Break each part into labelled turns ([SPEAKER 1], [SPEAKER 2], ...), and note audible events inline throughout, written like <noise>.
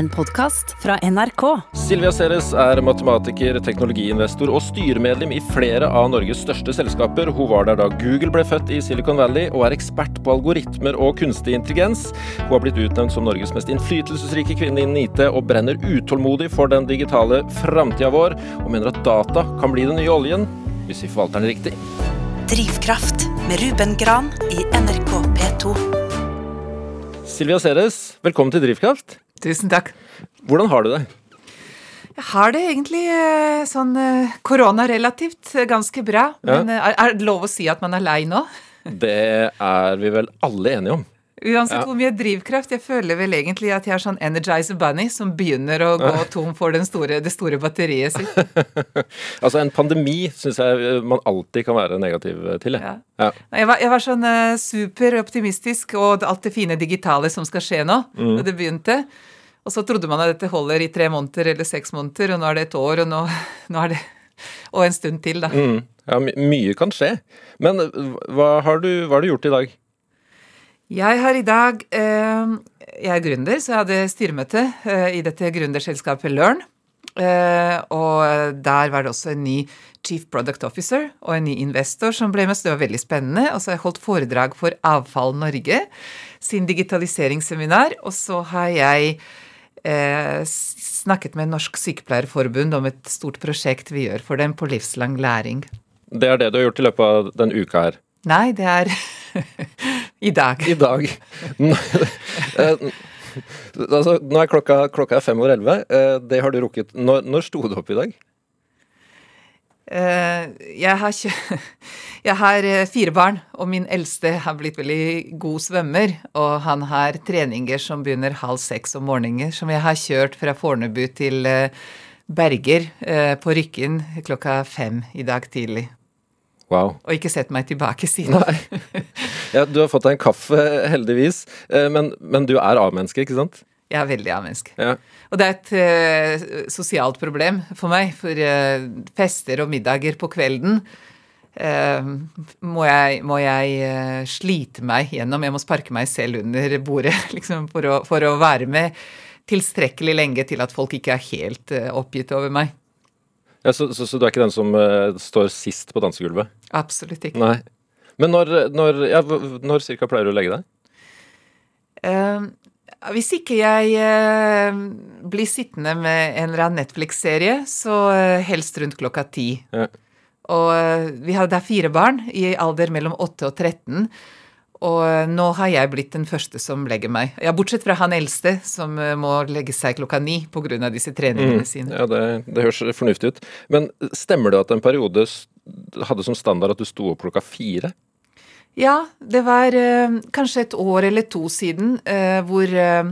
[SPEAKER 1] en podkast fra NRK.
[SPEAKER 2] Silvia Ceres er matematiker, teknologiinvestor og styremedlem i flere av Norges største selskaper. Hun var der da Google ble født i Silicon Valley, og er ekspert på algoritmer og kunstig intelligens. Hun har blitt utnevnt som Norges mest innflytelsesrike kvinne innen IT, og brenner utålmodig for den digitale framtida vår, og mener at data kan bli den nye oljen, hvis vi forvalter den riktig.
[SPEAKER 1] Drivkraft med Ruben Gran i NRK P2.
[SPEAKER 2] Silvia Ceres, velkommen til Drivkraft.
[SPEAKER 3] Tusen takk.
[SPEAKER 2] Hvordan har du det?
[SPEAKER 3] Jeg har det egentlig eh, sånn eh, koronarelativt eh, ganske bra.
[SPEAKER 2] Ja.
[SPEAKER 3] Men er det lov å si at man er lei nå? <laughs>
[SPEAKER 2] Det er vi vel alle enige om.
[SPEAKER 3] Uansett
[SPEAKER 2] Ja.
[SPEAKER 3] hvor mye drivkraft. Jeg føler vel egentlig at jeg er sånn Energizer Bunny som begynner å gå <laughs> tom for den store, det store batteriet sitt. <laughs>
[SPEAKER 2] Altså, en pandemi syns jeg man alltid kan være negativ til. jeg.
[SPEAKER 3] Ja.
[SPEAKER 2] Ja.
[SPEAKER 3] Jeg var, jeg var sånn uh, superoptimistisk og alt det fine digitale som skal skje nå,
[SPEAKER 2] Mm.
[SPEAKER 3] da det begynte. Og så trodde man at dette holder i tre måneder eller seks måneder, og nå er det et år, og nå, nå er det Og en stund til, da.
[SPEAKER 2] Mm. Ja, my mye kan skje. Men uh, hva har, du, hva har du gjort i dag?
[SPEAKER 3] Jeg har i dag eh, Jeg er gründer, så jeg hadde styremøte eh, i dette gründerselskapet Learn. Eh, og der var det også en ny Chief Product Officer og en ny investor som ble med, så det var veldig spennende. Og så har jeg holdt foredrag for Avfall Norge sin digitaliseringsseminar. Og så har jeg eh, snakket med Norsk Sykepleierforbund om et stort prosjekt vi gjør for dem på livslang læring.
[SPEAKER 2] Det er det du har gjort i løpet av den uka her.
[SPEAKER 3] Nei, det er <laughs> i dag.
[SPEAKER 2] I dag. Eh, altså, nå er klokka, klokka er fem over elleve. Eh, Det har du rukket. Når, når sto du opp i dag?
[SPEAKER 3] Eh, jeg har, <laughs> jeg har eh, fire barn, og min eldste har blitt veldig god svømmer. Og han har treninger som begynner halv seks om morgenen, som jeg har kjørt fra Fornebu til eh, Berger på Rykken klokka fem i dag tidlig.
[SPEAKER 2] Wow.
[SPEAKER 3] Og ikke sett meg tilbake siden. <laughs>
[SPEAKER 2] Nei. Ja, du har fått deg en kaffe, heldigvis. Men, men du er A-menneske, ikke sant?
[SPEAKER 3] Jeg er veldig A-menneske.
[SPEAKER 2] Ja.
[SPEAKER 3] Og det er et uh, sosialt problem for meg, for uh, fester og middager på kvelden uh, må jeg, må jeg slite meg gjennom. Jeg må sparke meg selv under bordet <laughs> liksom, for, å, for å være med tilstrekkelig lenge til at folk ikke er helt oppgitt over meg.
[SPEAKER 2] Ja, så, så, så du er ikke den som uh, står sist på dansegulvet?
[SPEAKER 3] Absolutt ikke.
[SPEAKER 2] Nei. Men når, når, ja, når cirka pleier du å legge deg?
[SPEAKER 3] Eh, hvis ikke jeg eh, blir sittende med en eller annen Netflix-serie, så eh, helst rundt klokka ti.
[SPEAKER 2] Ja.
[SPEAKER 3] Og eh, vi har, er fire barn i alder mellom 8 og 13. Og nå har jeg blitt den første som legger meg. Ja, Bortsett fra han eldste, som må legge seg klokka ni pga. disse treningene sine.
[SPEAKER 2] Ja, det, det høres fornuftig ut. Men stemmer det at en periode hadde som standard at du sto opp klokka fire?
[SPEAKER 3] Ja, det var eh, kanskje et år eller to siden eh, hvor eh,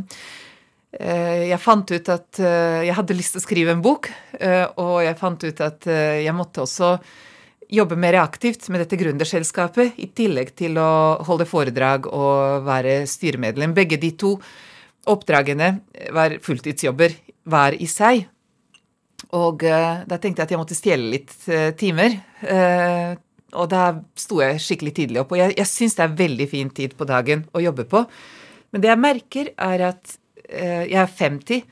[SPEAKER 3] jeg fant ut at eh, jeg hadde lyst til å skrive en bok, eh, og jeg fant ut at eh, jeg måtte også jobbe mer aktivt med dette gründerselskapet, i tillegg til å holde foredrag og være styremedlem. Begge de to oppdragene var fulltidsjobber hver i seg. Og da tenkte jeg at jeg måtte stjele litt timer. Og da sto jeg skikkelig tidlig opp. Og jeg, jeg syns det er veldig fin tid på dagen å jobbe på. Men det jeg merker, er at eh, jeg er 50,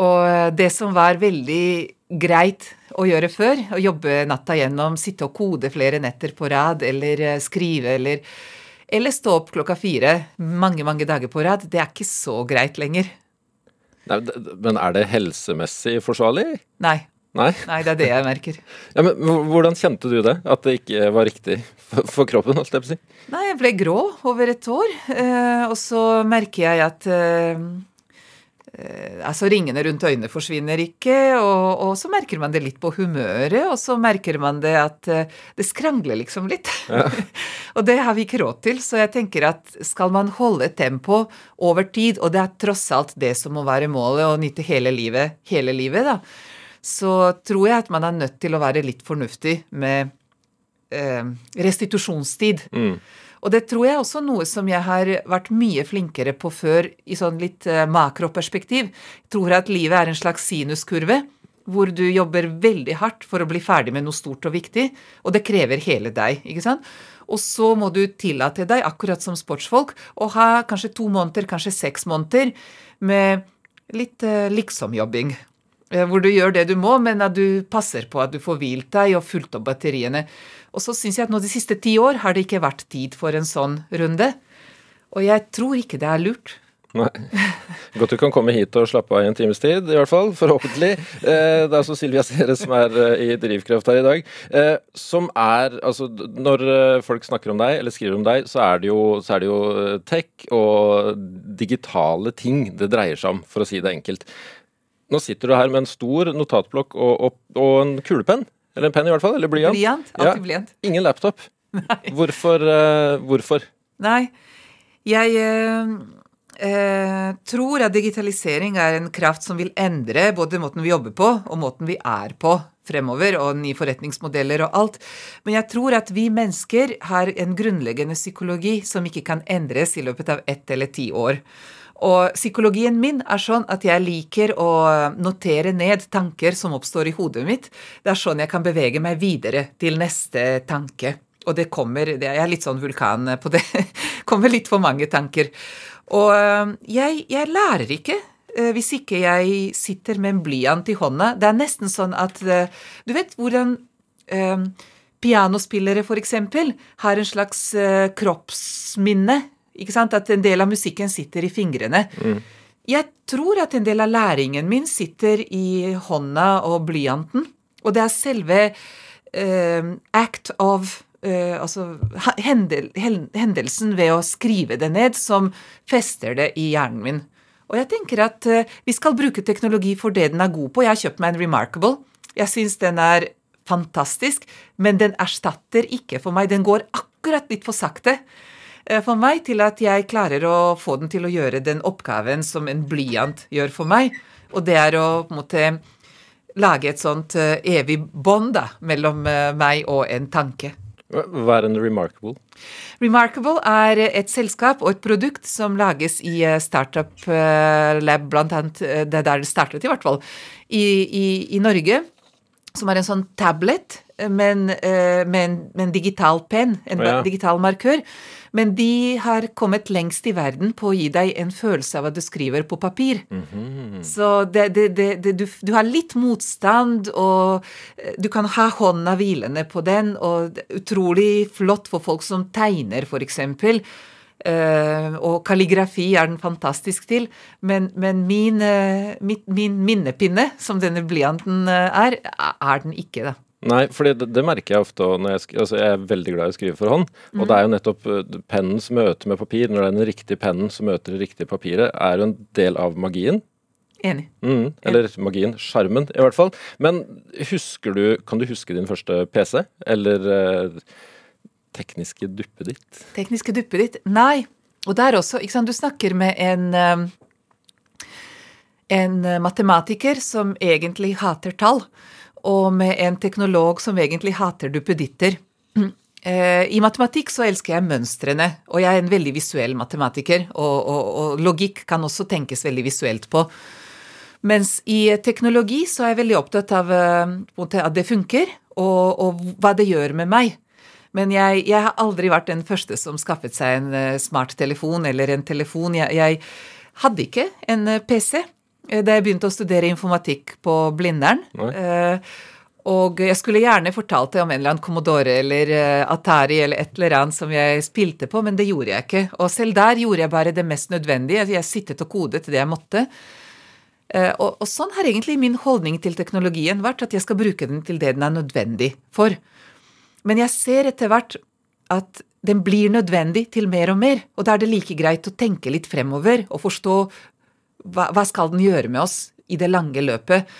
[SPEAKER 3] og det som var veldig greit å gjøre før, å jobbe natta gjennom, sitte og kode flere netter på rad, eller eh, skrive, eller, eller stå opp klokka fire mange, mange dager på rad, det er ikke så greit lenger.
[SPEAKER 2] Nei, men er det helsemessig forsvarlig?
[SPEAKER 3] Nei.
[SPEAKER 2] Nei?
[SPEAKER 3] Nei, det er det jeg merker. <laughs>
[SPEAKER 2] Ja, men Hvordan kjente du det? At det ikke var riktig for, for kroppen? holdt jeg på å si?
[SPEAKER 3] Nei, jeg ble grå over et år, eh, og så merker jeg at eh, eh, altså ringene rundt øynene forsvinner ikke, og, og så merker man det litt på humøret, og så merker man det at eh, det skrangler liksom litt. <laughs> og det har vi ikke råd til, så jeg tenker at skal man holde tempo over tid, og det er tross alt det som må være målet, å nyte hele livet, hele livet, da, så tror jeg at man er nødt til å være litt fornuftig med eh, restitusjonstid. Og det tror jeg også noe som jeg har vært mye flinkere på før i sånn litt eh, makroperspektiv. Jeg tror at livet er en slags sinuskurve. Hvor du jobber veldig hardt for å bli ferdig med noe stort og viktig, og det krever hele deg. ikke sant? Og så må du tillate deg, akkurat som sportsfolk, å ha kanskje to måneder, kanskje seks måneder med litt eh, liksomjobbing. Uh, hvor du gjør det du må, men at du passer på at du får hvilt deg og fulgt opp batteriene. Og så syns jeg at nå de siste ti år har det ikke vært tid for en sånn runde. Og jeg tror ikke det er lurt.
[SPEAKER 2] Nei. Godt du kan komme hit og slappe av i en times tid, i hvert fall. Forhåpentlig. Eh, det er altså Silvia Sere som er eh, i Drivkraft her i dag. Eh, som er Altså, når folk snakker om deg, eller skriver om deg, så er det jo, er det jo tech og digitale ting det dreier seg om, for å si det enkelt. Nå sitter du her med en stor notatblokk og, og, og en kulepenn. Eller en penn, i hvert fall. Eller blyant.
[SPEAKER 3] Blyant, alltid blyant.
[SPEAKER 2] Ingen laptop. <laughs> Nei. Hvorfor? hvorfor?
[SPEAKER 3] Nei, jeg uh, tror at digitalisering er en kraft som vil endre både måten vi jobber på og måten vi er på fremover, og nye forretningsmodeller og alt. Men jeg tror at vi mennesker har en grunnleggende psykologi som ikke kan endres i løpet av ett eller ti år. Og psykologien min er sånn at jeg liker å notere ned tanker som oppstår i hodet mitt. Det er sånn jeg kan bevege meg videre til neste tanke. Og det kommer Jeg er litt sånn vulkan på det. <laughs> kommer litt for mange tanker. Og eh, jeg, jeg lærer ikke eh, hvis ikke jeg sitter med en blyant i hånda. Det er nesten sånn at eh, Du vet hvordan um, pianospillere f.eks. har en slags kroppsminne. Ikke sant? At en del av musikken sitter i fingrene. Mm. Jeg tror at en del av læringen min sitter i hånda og blyanten. Og det er selve uh, act of uh, altså hendel, hendelsen ved å skrive det ned som fester det i hjernen min. Og jeg tenker at uh, vi skal bruke teknologi for det den er god på. Jeg har kjøpt meg en Remarkable. Jeg syns den er fantastisk, men den erstatter ikke for meg. Den går akkurat litt for sakte for meg til at jeg klarer å få den til å gjøre den oppgaven som en blyant gjør for meg. Og det er å på en måte lage et sånt evig bånd mellom meg og en tanke.
[SPEAKER 2] Hva er en Remarkable?
[SPEAKER 3] Remarkable er et selskap og et produkt som lages i eh, Startup eh, Lab, blant annet eh, det der det startet, i hvert fall, i, i, i Norge. Som er en sånn tablet med en, med en digital penn, en ja. digital markør. Men de har kommet lengst i verden på å gi deg en følelse av at du skriver på papir. Mm -hmm. Så det, det, det, du, du, har litt motstand, og eh, du kan ha hånda hvilende på den, og utrolig flott for folk som tegner, f.eks. Uh, og kalligrafi er den fantastisk til, men, men min, uh, min, min, minnepinne, som denne blyanten er, er den ikke, da.
[SPEAKER 2] Nei, for det, det, merker jeg ofte når jeg, altså jeg er veldig glad i å skrive for hånd. Og mm. det er jo nettopp uh, pennens møte med papir, når det er den riktige pennen som møter det riktige papiret, er jo en del av magien.
[SPEAKER 3] Enig.
[SPEAKER 2] Mm, eller Enig. magien. Sjarmen, i hvert fall. Men husker du Kan du huske din første PC? Eller eh, tekniske duppet ditt?
[SPEAKER 3] Tekniske duppet ditt? Nei. Og der også, ikke sant, du snakker med en um, en matematiker som egentlig hater tall og med en teknolog som egentlig hater duppeditter. <clears throat> Eh, I matematikk så elsker jeg mønstrene, og jeg er en veldig visuell matematiker. Og, og, og logikk kan også tenkes veldig visuelt på. Mens i teknologi så er jeg veldig opptatt av eh, at det funker, og, og hva det gjør med meg. Men jeg, jeg, har aldri vært den første som skaffet seg en eh, smarttelefon eller en telefon. Jeg, jeg hadde ikke en PC. Eh, da jeg begynte å studere informatikk på Blindern. Eh, og jeg skulle gjerne fortalt det om en eller annen Commodore eller eh, Atari eller et eller annet som jeg spilte på, men det gjorde jeg ikke. Og selv der gjorde jeg bare det mest nødvendige. Jeg sittet og kodet det jeg måtte. Og, og, sånn har egentlig min holdning til teknologien vært, at jeg skal bruke den til det den er nødvendig for. Men jeg ser etter hvert at den blir nødvendig til mer og mer, og da er det like greit å tenke litt fremover og forstå hva, hva, skal den gjøre med oss i det lange løpet?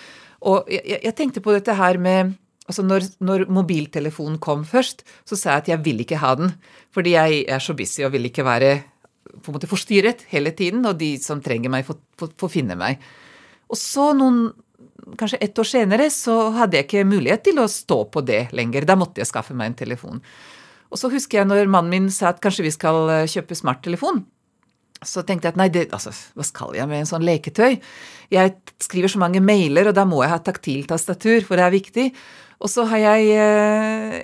[SPEAKER 3] Og jeg, jeg tenkte på dette her med Altså når, når, mobiltelefonen kom først, så sa jeg at jeg vil ikke ha den. Fordi jeg er så busy og vil ikke være på en måte forstyrret hele tiden, og de som trenger meg, får, finne meg. Og så noen Kanskje ett år senere så hadde jeg ikke mulighet til å stå på det lenger. Da måtte jeg skaffe meg en telefon. Og så husker jeg når mannen min sa at kanskje vi skal kjøpe smarttelefon så tenkte jeg at nei, det, altså, hva skal jeg med en sånn leketøy? Jeg skriver så mange mailer, og da må jeg ha taktiltastatur, for det er viktig. Og så har jeg eh,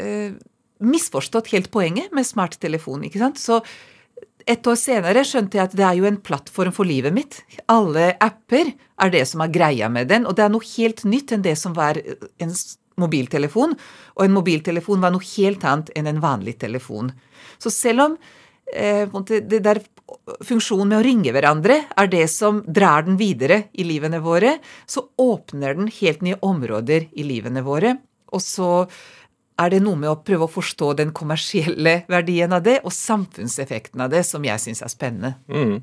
[SPEAKER 3] eh, misforstått helt poenget med smarttelefon, ikke sant. Så et år senere skjønte jeg at det er jo en plattform for livet mitt. Alle apper er det som er greia med den, og det er noe helt nytt enn det som var en mobiltelefon. Og en mobiltelefon var noe helt annet enn en vanlig telefon. Så selv om eh, det der funksjonen med å ringe hverandre er det som drar den videre i livene våre, så åpner den helt nye områder i livene våre. Og så er det noe med å prøve å forstå den kommersielle verdien av det, og samfunnseffekten av det, som jeg syns er spennende.
[SPEAKER 2] Mm.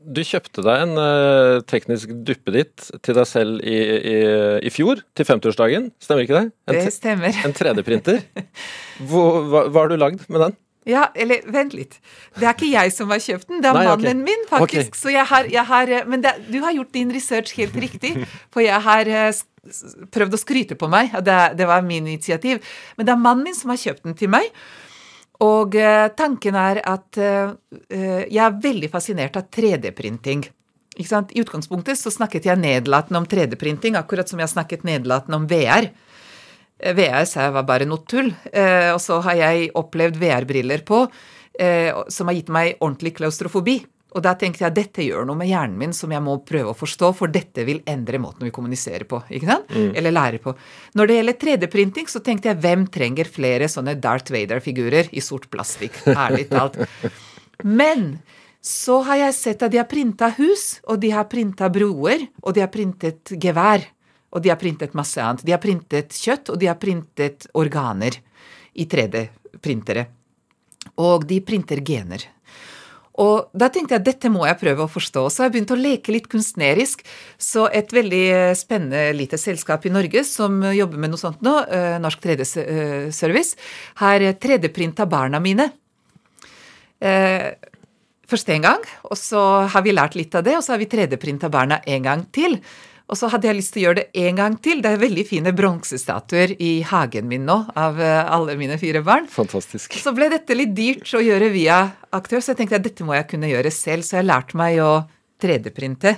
[SPEAKER 2] Du kjøpte deg en uh, teknisk duppeditt til deg selv i, i, i fjor, til 50-årsdagen. Stemmer ikke det?
[SPEAKER 3] En, det stemmer.
[SPEAKER 2] En 3D-printer. <laughs> hva, hva har du lagd med den?
[SPEAKER 3] Ja, eller vent litt. Det er ikke jeg som har kjøpt den, det er Nei, mannen okay. min, faktisk. Okay. Så jeg har, jeg har Men det, du har gjort din research helt riktig, <laughs> for jeg har uh, prøvd å skryte på meg. Det, det, var min initiativ. Men det er mannen min som har kjøpt den til meg. Og uh, tanken er at uh, jeg er veldig fascinert av 3D-printing. I utgangspunktet så snakket jeg nedlatende om 3D-printing, akkurat som jeg snakket nedlatende om VR. VR sa jeg var bare noe tull. Og så har jeg opplevd VR-briller på som har gitt meg ordentlig klaustrofobi. Og da tenkte jeg dette gjør noe med hjernen min som jeg må prøve å forstå, for dette vil endre måten vi kommuniserer på. ikke sant? Mm. Eller lærer på. Når det gjelder 3D-printing, så tenkte jeg hvem trenger flere sånne Darth Vader-figurer i sort plastikk? Ærlig talt. Men så har jeg sett at de har printa hus, og de har printa broer, og de har printet gevær. Og de har printet masse annet. De har printet kjøtt, og de har printet organer i 3D-printere. Og de printer gener. Og da tenkte jeg at dette må jeg prøve å forstå. Så jeg begynt å leke litt kunstnerisk. Så et veldig eh, spennende lite selskap i Norge som jobber med noe sånt nå, eh, Norsk 3D-service, har 3D-printa barna mine. Eh, først én gang, og så har vi lært litt av det, og så har vi 3D-printa barna en gang til. Og så hadde jeg lyst til å gjøre det en gang til. Det er veldig fine bronsestatuer i hagen min nå av eh, alle mine fire barn.
[SPEAKER 2] Fantastisk.
[SPEAKER 3] Så ble dette litt dyrt å gjøre via aktør, så jeg tenkte at dette må jeg kunne gjøre selv. Så jeg lærte meg å 3D-printe.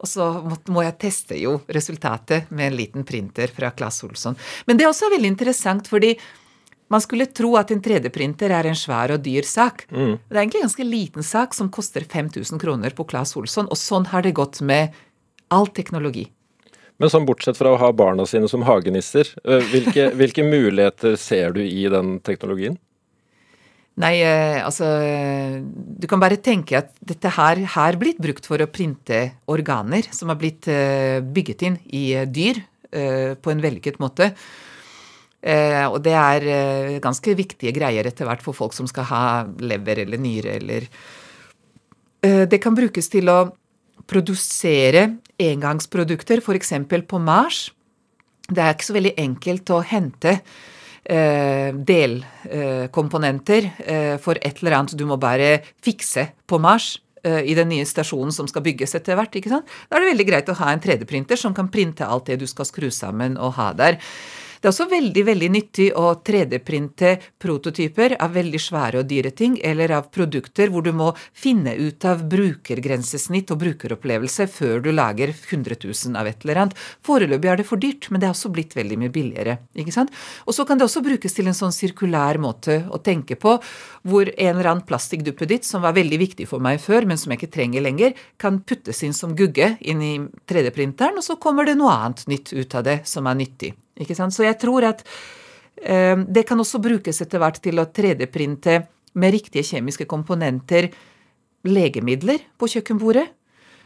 [SPEAKER 3] Og så må jeg teste jo resultatet med en liten printer fra Claes Olsson. Men det er også veldig interessant, fordi man skulle tro at en 3D-printer er en svær og dyr sak. Mm. Det er egentlig en ganske liten sak som koster 5000 kroner på Claes Olsson, og sånn har det gått med all teknologi.
[SPEAKER 2] Men sånn bortsett fra å ha barna sine som hagenisser, hvilke, <laughs> hvilke muligheter ser du i den teknologien?
[SPEAKER 3] Nei, altså Du kan bare tenke at dette her har blitt brukt for å printe organer som har blitt bygget inn i dyr på en vellykket måte. Og det er ganske viktige greier etter hvert for folk som skal ha lever eller nyre eller Det kan brukes til å produsere engangsprodukter, f.eks. på Mars. Det er ikke så veldig enkelt å hente eh, delkomponenter eh, for et eller annet du må bare fikse på Mars eh, i den nye stasjonen som skal bygges etter hvert. Da er det veldig greit å ha en 3D-printer som kan printe alt det du skal skru sammen og ha der. Det er også veldig veldig nyttig å 3D-printe prototyper av veldig svære og dyre ting, eller av produkter hvor du må finne ut av brukergrensesnitt og brukeropplevelse før du lager 100 000 av et eller annet. Foreløpig er det for dyrt, men det er også blitt veldig mye billigere. ikke sant? Og så kan det også brukes til en sånn sirkulær måte å tenke på, hvor en eller annen plastikkduppeditt som var veldig viktig for meg før, men som jeg ikke trenger lenger, kan puttes inn som gugge inn i 3D-printeren, og så kommer det noe annet nytt ut av det som er nyttig. Ikke sant? Så jeg tror at eh, det kan også brukes etter hvert til å 3D-printe med riktige kjemiske komponenter legemidler på kjøkkenbordet.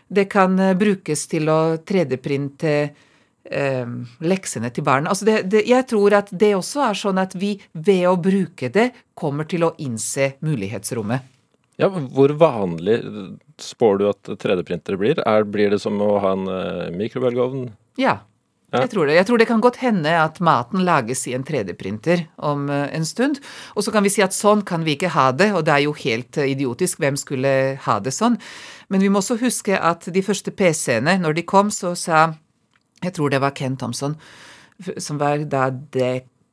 [SPEAKER 3] Det kan eh, brukes til å 3D-printe eh, leksene til barn. Altså det, det, jeg tror at det også er sånn at vi ved å bruke det kommer til å innse mulighetsrommet.
[SPEAKER 2] Ja, Hvor vanlig spår du at 3D-printere blir? Er, blir det som å ha en uh, mikrobølgeovn?
[SPEAKER 3] Ja. Jeg tror det. Jeg tror det kan godt hende at maten lages i en 3D-printer om uh, en stund. Og så kan vi si at sånn kan vi ikke ha det, og det er jo helt uh, idiotisk. Hvem skulle ha det sånn? Men vi må også huske at de første PC-ene, når de kom, så sa Jeg tror det var Ken Thompson, som var da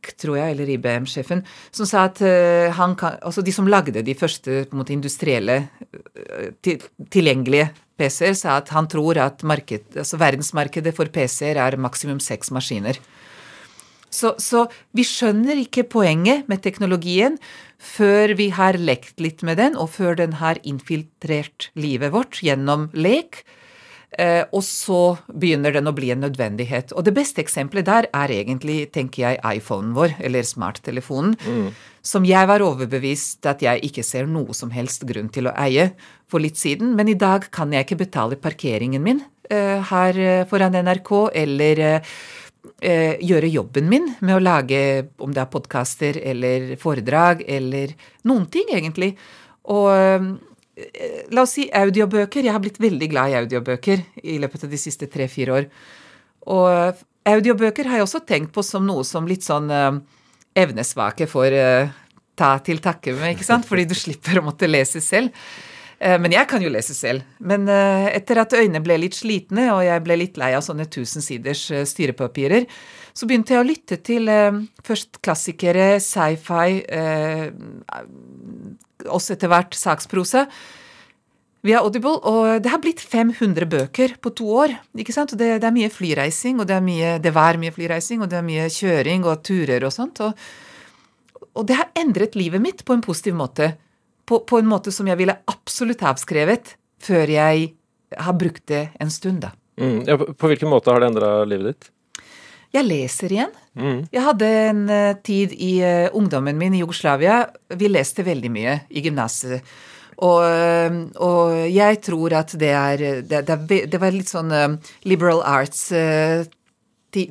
[SPEAKER 3] DEC tror jeg, eller IBM-sjefen, som sa at uh, han kan Altså de som lagde de første på en måte industrielle, til, tilgjengelige PC-er, sa at han tror at marked, altså verdensmarkedet for PC-er er maksimum seks maskiner. Så, så vi skjønner ikke poenget med teknologien før vi har lekt litt med den, og før den har infiltrert livet vårt gjennom lek. Eh, og så begynner den å bli en nødvendighet. Og det beste eksempelet der er egentlig, tenker jeg, iPhonen vår, eller smarttelefonen, mm. som jeg var overbevist at jeg ikke ser noe som helst grunn til å eie for litt siden. Men i dag kan jeg ikke betale parkeringen min eh, her eh, foran NRK, eller gjøre jobben min med å lage, om det er podkaster eller foredrag eller noen ting, egentlig. Og la oss si audiobøker. Jeg har blitt veldig glad i audiobøker i løpet av de siste tre-fire år. Og audiobøker har jeg også tenkt på som noe som litt sånn uh, evnesvake får uh, ta til takke med, ikke sant? Fordi du slipper å måtte lese selv. Uh, men jeg kan jo lese selv. Men etter at øynene ble litt slitne, og jeg ble litt lei av sånne tusensiders styrepapirer, så begynte jeg å lytte til først klassikere, sci-fi, også etter hvert saksprosa via Audible, og det har blitt 500 bøker på to år. ikke sant? Det, det, er mye flyreising, og det, er mye, det var mye flyreising, og det er mye kjøring og turer og sånt. Og, og det har endret livet mitt på en positiv måte. På, på, en måte som jeg ville absolutt avskrevet før jeg har brukt det en stund, da.
[SPEAKER 2] Mm, ja, på hvilken måte har det endra livet ditt?
[SPEAKER 3] Jeg leser igjen. Mm. Jeg hadde en uh, tid i uh, ungdommen min i Jugoslavia. Vi leste veldig mye i gymnaset. Og, uh, og, jeg tror at det er Det, det, det var litt sånn liberal arts til,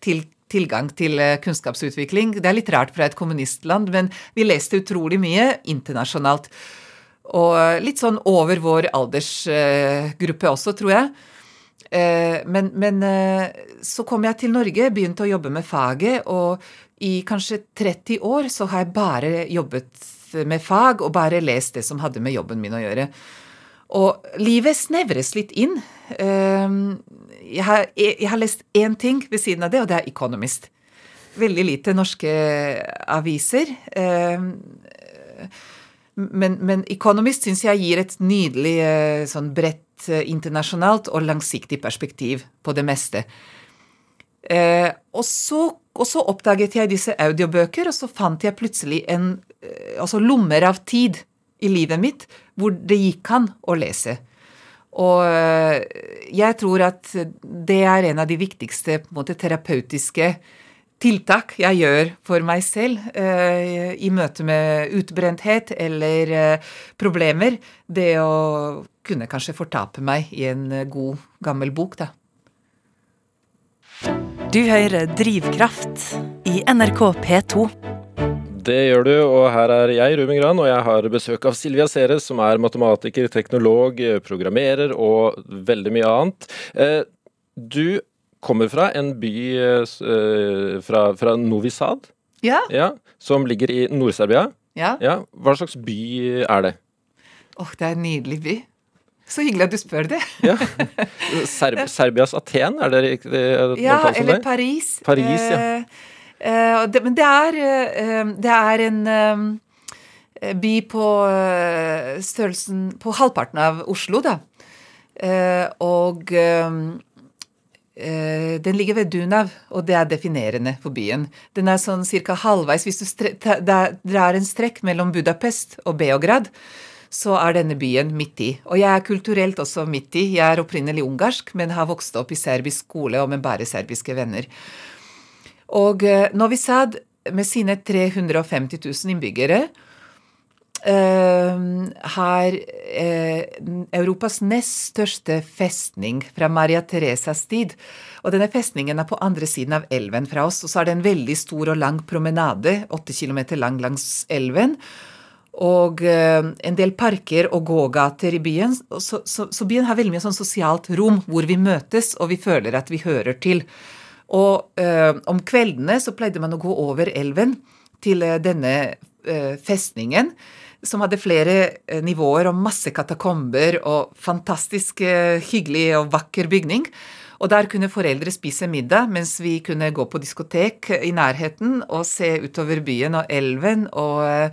[SPEAKER 3] til, tilgang til kunnskapsutvikling. Det er litt rart fra et kommunistland, men vi leste utrolig mye internasjonalt. Og litt sånn over vår aldersgruppe også, tror jeg. Eh, men, men, eh, så kom jeg til Norge, begynte å jobbe med faget, og i kanskje 30 år så har jeg bare jobbet med fag og bare lest det som hadde med jobben min å gjøre. Og livet snevres litt inn. Eh, jeg har, jeg har lest én ting ved siden av det, og det er Economist. Veldig lite norske aviser. Men, men Economist syns jeg gir et nydelig sånn bredt Eh, internasjonalt og langsiktig perspektiv på det meste. Eh, og, så, og, så, oppdaget jeg disse audiobøker, og så fant jeg plutselig en, eh, altså lommer av tid i livet mitt hvor det gikk an å lese. Og eh, jeg tror at det er en av de viktigste på en måte, terapeutiske tiltak jeg gjør for meg selv eh, i møte med utbrenthet eller eh, problemer. Det å kunne kanskje fortape meg i en eh, god, gammel bok, da.
[SPEAKER 1] Du hører Drivkraft i NRK P2.
[SPEAKER 2] Det gjør du, og her er jeg, Ruben Gran, og jeg har besøk av Silvia Seres, som er matematiker, teknolog, programmerer og veldig mye annet. Eh, du kommer fra en by eh, fra, fra Novi Sad,
[SPEAKER 3] ja.
[SPEAKER 2] ja som ligger i Nord-Serbia.
[SPEAKER 3] Ja.
[SPEAKER 2] ja. Hva slags by er det?
[SPEAKER 3] Åh, oh, det er en nydelig by. Så hyggelig at du spør det. <laughs>
[SPEAKER 2] ja. Ser Serbias Aten, er det riktig?
[SPEAKER 3] Ja, eller det? Paris.
[SPEAKER 2] Paris, ja.
[SPEAKER 3] Uh, uh, det, men det er, uh, det er en eh, by på eh, størrelsen På halvparten av Oslo, da. og den ligger ved Dunav, og det er definerende for byen. Den er sånn ca. halvveis Hvis du drar en strekk mellom Budapest og Beograd, så er denne byen midt i. Og jeg er kulturelt også midt i. Jeg er opprinnelig ungarsk, men har vokst opp i serbisk skole og med bare serbiske venner. Og eh, Novi Sad med sine 350 000 innbyggere Uh, har uh, Europas nest største festning fra Maria Teresas tid. Og denne festningen er på andre siden av elven fra oss. Og så er det en veldig stor og lang promenade, åtte kilometer lang langs elven og uh, en del parker og gågater i byen. Så, så, så, byen har veldig mye sånn sosialt rom hvor vi møtes og vi føler at vi hører til. Og om kveldene så pleide man å gå over elven til denne festningen, som hadde flere nivåer og masse katakomber og fantastisk hyggelig og vakker bygning. Og der kunne foreldre spise middag, mens vi kunne gå på diskotek i nærheten og se utover byen og elven og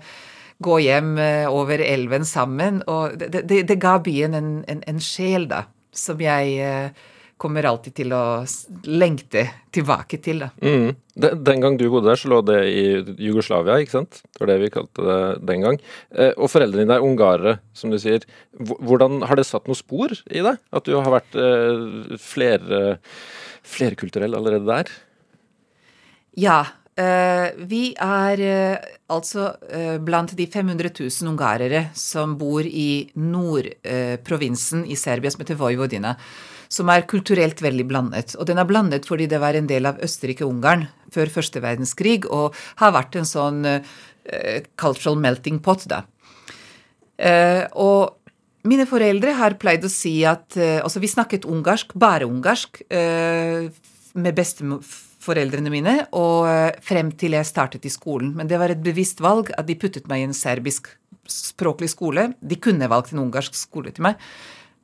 [SPEAKER 3] gå hjem eh, over elven sammen. Og det, det, det ga byen en, en, en, sjel, da, som jeg eh, kommer alltid til å lengte tilbake til. Da.
[SPEAKER 2] Mm. Den gang du bodde der, så lå det i Jugoslavia, ikke sant? Det var det vi kalte det den gang. Eh, og foreldrene dine er ungarere, som du sier. Hvordan Har det satt noe spor i deg? At du har vært eh, flere, flerkulturell allerede der?
[SPEAKER 3] Ja. Uh, vi er uh, altså uh, blant de 500 000 ungarere som bor i nordprovinsen i Serbia som heter Vojvodina som er kulturelt veldig blandet. Og den er blandet fordi det var en del av Østerrike-Ungarn før første verdenskrig, og har vært en sånn uh, cultural melting pot, da. Uh, og mine foreldre har pleid å si at uh, Altså, vi snakket ungarsk, bare ungarsk, med besteforeldrene mine, og frem til jeg startet i skolen. Men det var et bevisst valg at de puttet meg i en serbisk språklig skole. De kunne valgt en ungarsk skole til meg.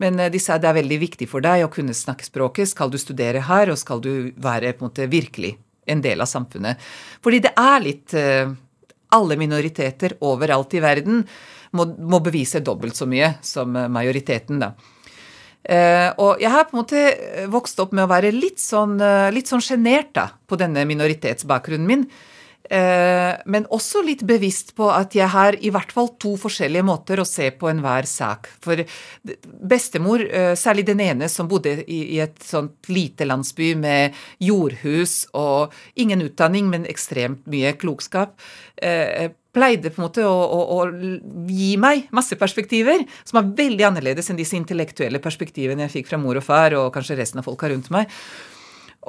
[SPEAKER 3] Men eh, de sa det er veldig viktig for deg å kunne snakke språket. Skal du studere her, og skal du være på en måte virkelig en del av samfunnet? Fordi det er litt eh, Alle minoriteter overalt i verden må, må bevise dobbelt så mye som eh, majoriteten, da. og jeg har på en måte vokst opp med å være litt sånn, sjenert sånn på denne minoritetsbakgrunnen min. Eh, men også litt bevisst på at jeg har i hvert fall to forskjellige måter å se på enhver sak. For bestemor, eh, særlig den ene som bodde i et sånt lite landsby med jordhus og ingen utdanning, men ekstremt mye klokskap, eh, pleide på en måte å, å, å, gi meg masse perspektiver som er veldig annerledes enn disse intellektuelle perspektivene jeg fikk fra mor og far og kanskje resten av folka rundt meg.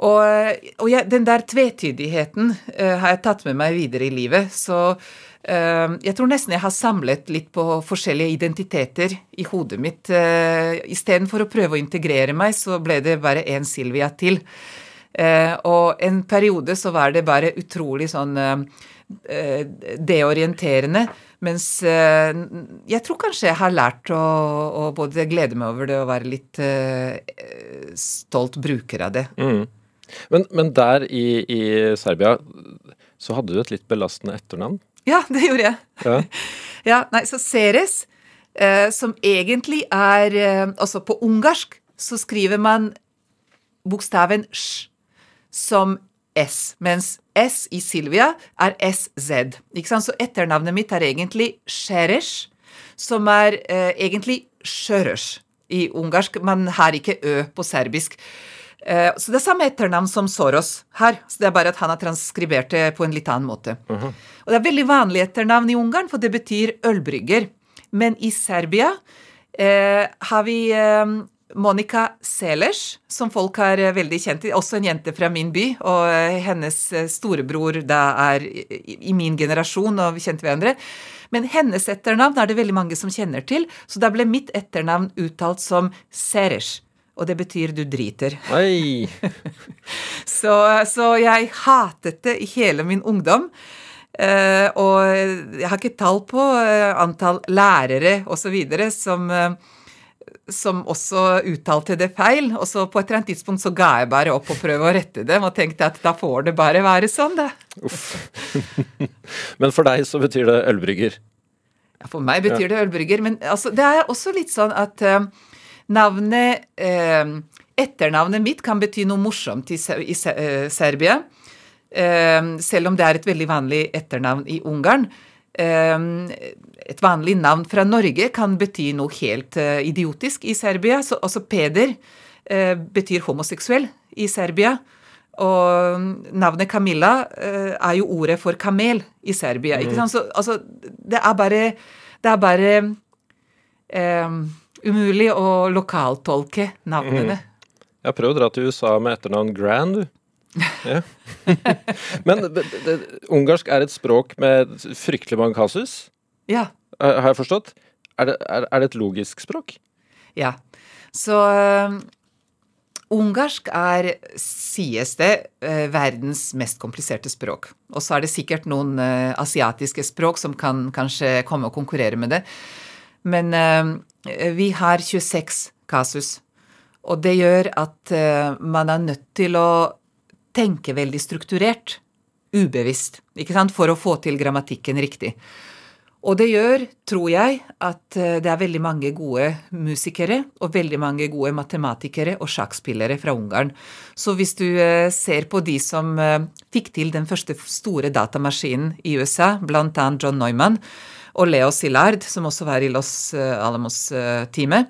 [SPEAKER 3] Og, og jeg, den der tvetydigheten uh, har jeg tatt med meg videre i livet. Så uh, jeg tror nesten jeg har samlet litt på forskjellige identiteter i hodet mitt. Uh, Istedenfor å prøve å integrere meg, så ble det bare én Silvia til. Uh, og en periode så var det bare utrolig sånn deorienterende. Mens jeg tror kanskje jeg har lært å, å, både glede meg over det og være litt stolt bruker av det.
[SPEAKER 2] Mm. Men, men der i, i, Serbia så hadde du et litt belastende etternavn?
[SPEAKER 3] Ja, det gjorde jeg. Ja, <laughs> ja nei, så Ceres, eh, som egentlig er eh, Altså, på ungarsk så skriver man bokstaven sj som S, mens S i Silvia er SZ. Ikke sant? Så etternavnet mitt er egentlig Sheresh, som er eh, egentlig Sjøres i ungarsk. Man har ikke Ø på serbisk. Eh, så det er samme etternavn som Soros her. så Det er bare at han har transkribert det på en litt annen måte. Uh -huh. Og Det er veldig vanlig etternavn i Ungarn, for det betyr ølbrygger. Men i Serbia eh, har vi eh, Monica Selers, som folk har eh, veldig kjent i. Også en jente fra min by. Og eh, hennes storebror da er i, i min generasjon, og vi kjente hverandre. Men hennes etternavn er det veldig mange som kjenner til, så da ble mitt etternavn uttalt som Seres og det betyr du driter. <laughs> så, så, jeg hatet det i hele min ungdom. Uh, og jeg har ikke tall på uh, antall lærere osv. som uh, som også uttalte det feil. Og så på et eller annet tidspunkt så ga jeg bare opp og prøve å rette dem, og tenkte at da får det bare være sånn, det. Uff. <laughs>
[SPEAKER 2] men for deg så betyr det ølbrygger?
[SPEAKER 3] Ja, for meg betyr ja. det ølbrygger. Men altså, det er også litt sånn at uh, Navnet eh, Etternavnet mitt kan bety noe morsomt i, i eh, Serbia. Eh, selv om det er et veldig vanlig etternavn i Ungarn. Eh, et vanlig navn fra Norge kan bety noe helt eh, idiotisk i Serbia. Så også Peder eh, betyr homoseksuell i Serbia. Og navnet Camilla er jo ordet for kamel i Serbia. ikke mm. sant? Så altså, det er bare Det er bare umulig å lokaltolke navnene. Mm.
[SPEAKER 2] Jeg har prøvd å dra til USA med etternavn Grand, du. Ja. <laughs> Men det, det, ungarsk er et språk med fryktelig mange kasus?
[SPEAKER 3] Ja.
[SPEAKER 2] Har jeg forstått? Er det, er, er det et logisk språk?
[SPEAKER 3] Ja. Så um, ungarsk er, sies det, uh, verdens mest kompliserte språk. Og så er det sikkert noen uh, asiatiske språk som kan kanskje komme og konkurrere med det. Men Eh, vi har 26 kasus. Og det gjør at uh, man er nødt til å tenke veldig strukturert, ubevisst, ikke sant, for å få til grammatikken riktig. Og det gjør, tror jeg, at eh, det er veldig mange gode musikere og veldig mange gode matematikere og sjakkspillere fra Ungarn. Så hvis du eh, ser på de som eh, fikk til den første store datamaskinen i USA, bl.a. John Neumann og Leo Szilard, som også var i Los Alamos-teamet,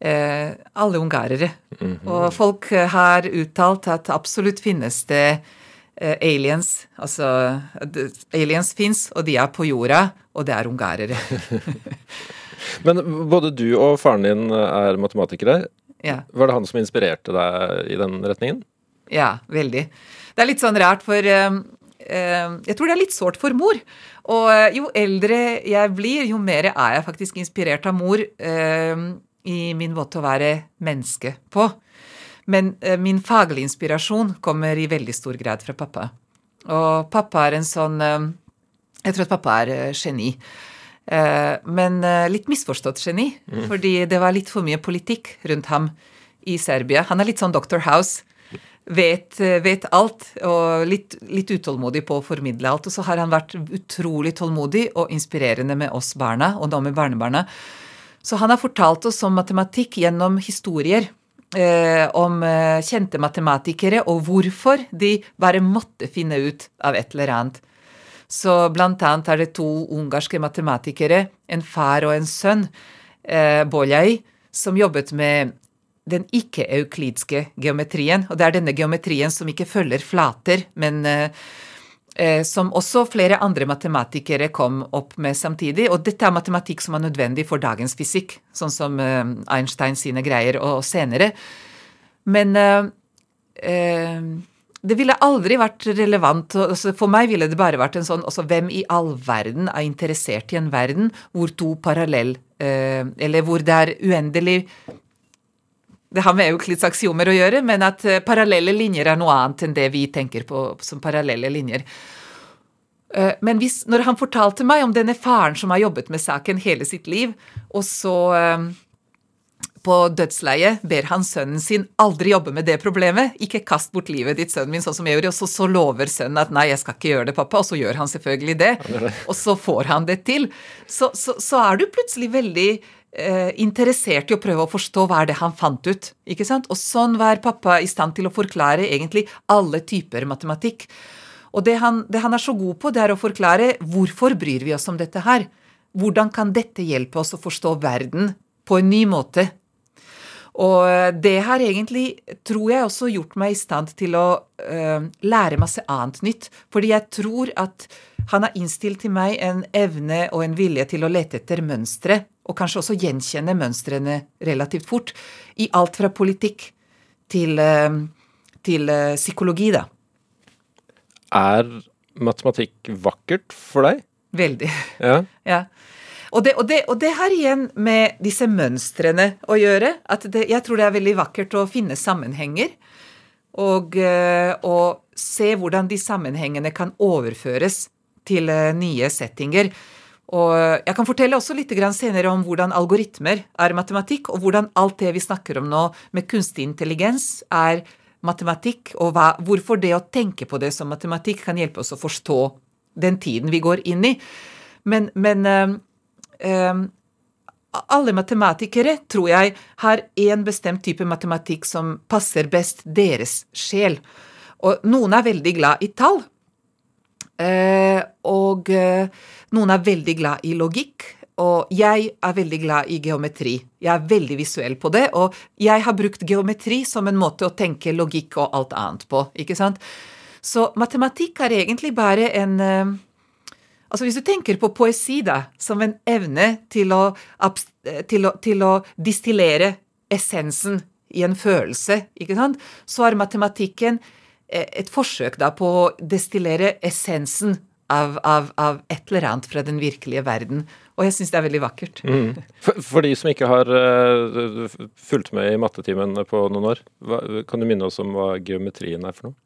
[SPEAKER 3] alle ungarere. Mm -hmm. Og folk har uttalt at absolutt finnes det aliens. Altså aliens fins, og de er på jorda og det er ungarere. <laughs>
[SPEAKER 2] Men både du og faren din er matematikere.
[SPEAKER 3] Ja.
[SPEAKER 2] Var det han som inspirerte deg i den retningen?
[SPEAKER 3] Ja, veldig. Det er litt sånn rart, for uh, uh, jeg tror det er litt sårt for mor. Og uh, jo eldre jeg blir, jo mer er jeg faktisk inspirert av mor i min måte å være menneske på. Men min faglige inspirasjon kommer i veldig stor grad fra pappa. Og pappa er en sånn jeg tror at pappa er uh, geni. Uh, men litt misforstått geni, mm. fordi det var litt for mye politikk rundt ham i Serbia. Han er litt sånn Dr. House. Vet, vet alt, og litt, litt, utålmodig på å formidle alt. Og så har han vært utrolig tålmodig og inspirerende med oss barna, og da med barnebarna. Så han har fortalt oss om matematikk gjennom historier. Eh, om eh, kjente matematikere, og hvorfor de bare måtte finne ut av et eller annet. Så blant annet er det to ungarske matematikere, en far og en sønn, eh, Boljai, som jobbet med den ikke-euklidske geometrien. Og det er denne geometrien som ikke følger flater, men eh, eh, som også flere andre matematikere kom opp med samtidig. Og dette er matematikk som er nødvendig for dagens fysikk, sånn som eh, Einstein sine greier og senere. Men eh, eh, det ville aldri vært relevant. Altså for meg ville det bare vært en sånn også, Hvem i all verden er interessert i en verden hvor to parallell eh, Eller hvor det er uendelig Det har med Euklids aksiomer å gjøre, men at eh, parallelle linjer er noe annet enn det vi tenker på som parallelle linjer. Eh, men hvis, når han fortalte meg om denne faren som har jobbet med saken hele sitt liv, og så eh, på dødsleiet ber han sønnen sin aldri jobbe med det problemet. Ikke kast bort livet ditt, sønnen min, sånn som jeg gjorde. Og så, så, lover sønnen at nei, jeg skal ikke gjøre det, pappa. Og så gjør han selvfølgelig det. Og så får han det til. Så, så, så er du plutselig veldig interessert i å prøve å forstå hva er det han fant ut. ikke sant? Og sånn var pappa i stand til å forklare egentlig alle typer matematikk. Og det han, det han er så god på, det er å forklare hvorfor bryr vi oss om dette her. Hvordan kan dette hjelpe oss å forstå verden på en ny måte? Og det har egentlig, tror jeg, også gjort meg i stand til å uh, lære masse annet nytt. Fordi jeg tror at han har innstilt til meg en evne og en vilje til å lete etter mønstre, og kanskje også gjenkjenne mønstrene relativt fort, i alt fra politikk til, uh, til uh, psykologi, da.
[SPEAKER 2] Er matematikk vakkert for deg?
[SPEAKER 3] Veldig.
[SPEAKER 2] Ja.
[SPEAKER 3] ja. Og det, og, det, og det, har igjen med disse mønstrene å gjøre. at det, Jeg tror det er veldig vakkert å finne sammenhenger. Og, eh, og se hvordan de sammenhengene kan overføres til eh, nye settinger. Og jeg kan fortelle også litt senere om hvordan algoritmer er matematikk, og hvordan alt det vi snakker om nå med kunstig intelligens, er matematikk, og hva, hvorfor det å tenke på det som matematikk kan hjelpe oss å forstå den tiden vi går inn i. Men, men eh, alle matematikere, tror jeg, har én bestemt type matematikk som passer best deres sjel. Og noen er veldig glad i tall. Eh, og eh, noen er veldig glad i logikk. Og jeg er veldig glad i geometri. Jeg er veldig visuell på det. Og jeg har brukt geometri som en måte å tenke logikk og alt annet på. ikke sant? Så matematikk er egentlig bare en eh, Altså Hvis du tenker på poesi da, som en evne til å, til å, til å distillere essensen i en følelse, så er matematikken eh, et forsøk da på å destillere essensen av, av, av, et eller annet fra den virkelige verden. Og jeg syns det er veldig vakkert.
[SPEAKER 2] Mm. For, for, de som ikke har uh, fulgt med i mattetimen på noen år, hva, kan du minne oss om hva geometrien er for noe?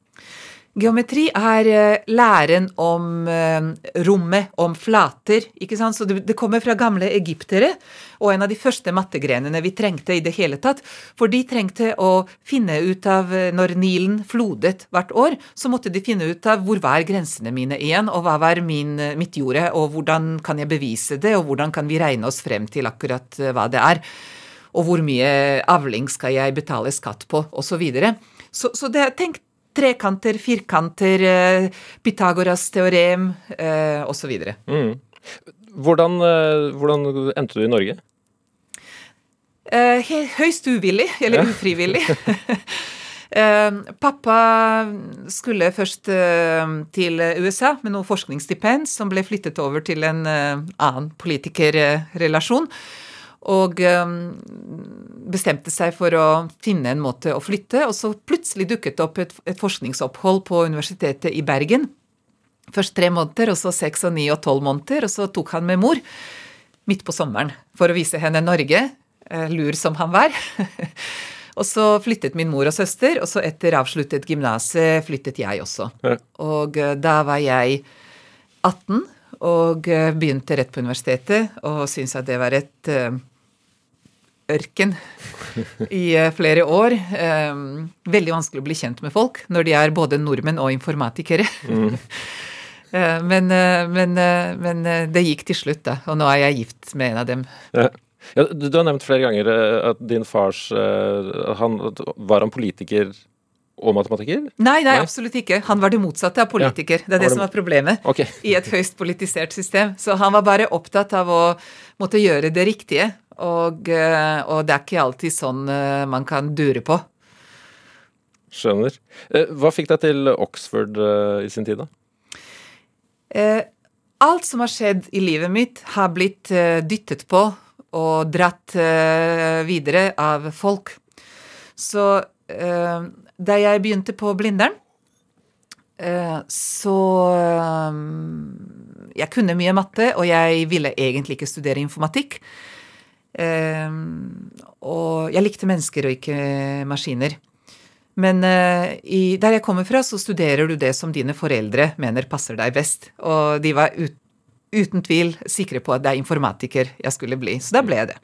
[SPEAKER 3] Geometri er eh, læren om eh, rommet, om flater. ikke sant? Så det, kommer fra gamle egyptere, og en av de første mattegrenene vi trengte i det hele tatt. For de trengte å finne ut av eh, Når Nilen flodet hvert år, så måtte de finne ut av hvor var grensene mine igjen, og hva var min, mitt jorde, og hvordan kan jeg bevise det, og hvordan kan vi regne oss frem til akkurat hva det er. Og hvor mye avling skal jeg betale skatt på, osv. Så, så Så det, tenk, trekanter, firkanter, eh, Pythagoras teorem eh, osv.
[SPEAKER 2] Mm. Hvordan, eh, hvordan endte du i Norge?
[SPEAKER 3] Eh, høyst uvillig, eller ja. ufrivillig. <laughs> <laughs> pappa skulle først til USA med noe forskningsstipend som ble flyttet over til en annen politikerrelasjon og um, bestemte seg for å finne en måte å flytte. Og så plutselig dukket det opp et, et, forskningsopphold på Universitetet i Bergen. Først tre måneder, og så seks og ni og tolv måneder. Og så tok han med mor midt på sommeren for å vise henne Norge, eh, lur som han var. <laughs> og så flyttet min mor og søster, og så etter avsluttet gymnaset flyttet jeg også. Ja. Og uh, da var jeg 18 og uh, begynte rett på universitetet og syntes at det var et ørken i eh, flere år. Ehm, veldig vanskelig å bli kjent med folk når de er både nordmenn og informatikere. Mm. <laughs> Eh, men, eh, men, men, det gikk til slutt, da. Og nå er jeg gift med en av dem.
[SPEAKER 2] Ja. Ja, du, har nevnt flere ganger at din fars han, Var han politiker og matematiker?
[SPEAKER 3] Nei, nei, absolutt ikke. Han var det motsatte av politiker. Ja, det er det, det, som er problemet okay. i et høyst politisert system. Så han var bare opptatt av å måtte gjøre det riktige. Og, eh, og, det er ikke alltid sånn eh, man kan dure på.
[SPEAKER 2] Skjønner. Eh, hva fikk deg til Oxford i sin tid, da?
[SPEAKER 3] Alt som har skjedd i livet mitt, har blitt dyttet på og dratt videre av folk. Så da jeg begynte på Blindern, så Jeg kunne mye matte, og jeg ville egentlig ikke studere informatikk. Ehm, og jeg likte mennesker og ikke maskiner. Men uh, i, der jeg kommer fra, så studerer du det som dine foreldre mener passer deg best. Og de var ut, uten tvil sikre på at det er informatiker jeg skulle bli. Så da ble jeg det.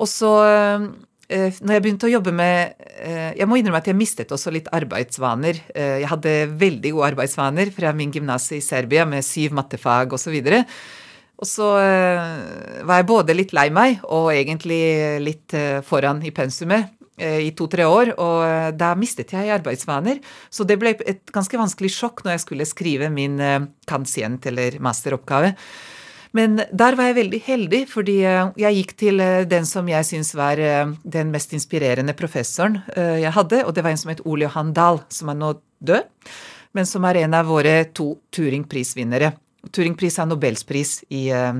[SPEAKER 3] Og så, uh, når jeg begynte å jobbe med uh, Jeg må innrømme at jeg mistet også litt arbeidsvaner. jeg hadde veldig gode arbeidsvaner fra min gymnas i Serbia med syv mattefag osv. Og, så uh, var jeg både litt lei meg og egentlig litt uh, foran i pensumet uh, i to-tre år, og da mistet jeg arbeidsvaner. Så det ble et ganske vanskelig sjokk når jeg skulle skrive min kansient eller masteroppgave. Men der var jeg veldig heldig, fordi jeg gikk til den som jeg syns var den mest inspirerende professoren jeg hadde, og det var en som het Ole Johan Dahl, som er nå død, men som er en av våre to Turing-prisvinnere. Turingpris er Nobelspris i, uh,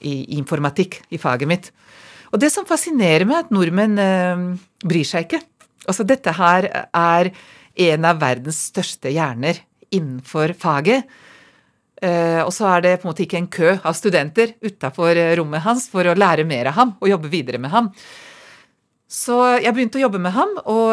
[SPEAKER 3] i, informatikk, i faget mitt. Og det som fascinerer meg, er at nordmenn uh, bryr seg ikke. Altså, dette her er en av verdens største hjerner innenfor faget. Og så er det på en måte ikke en kø av studenter utafor rommet hans for å lære mer av ham og jobbe videre med ham. Så jeg begynte å jobbe med ham, og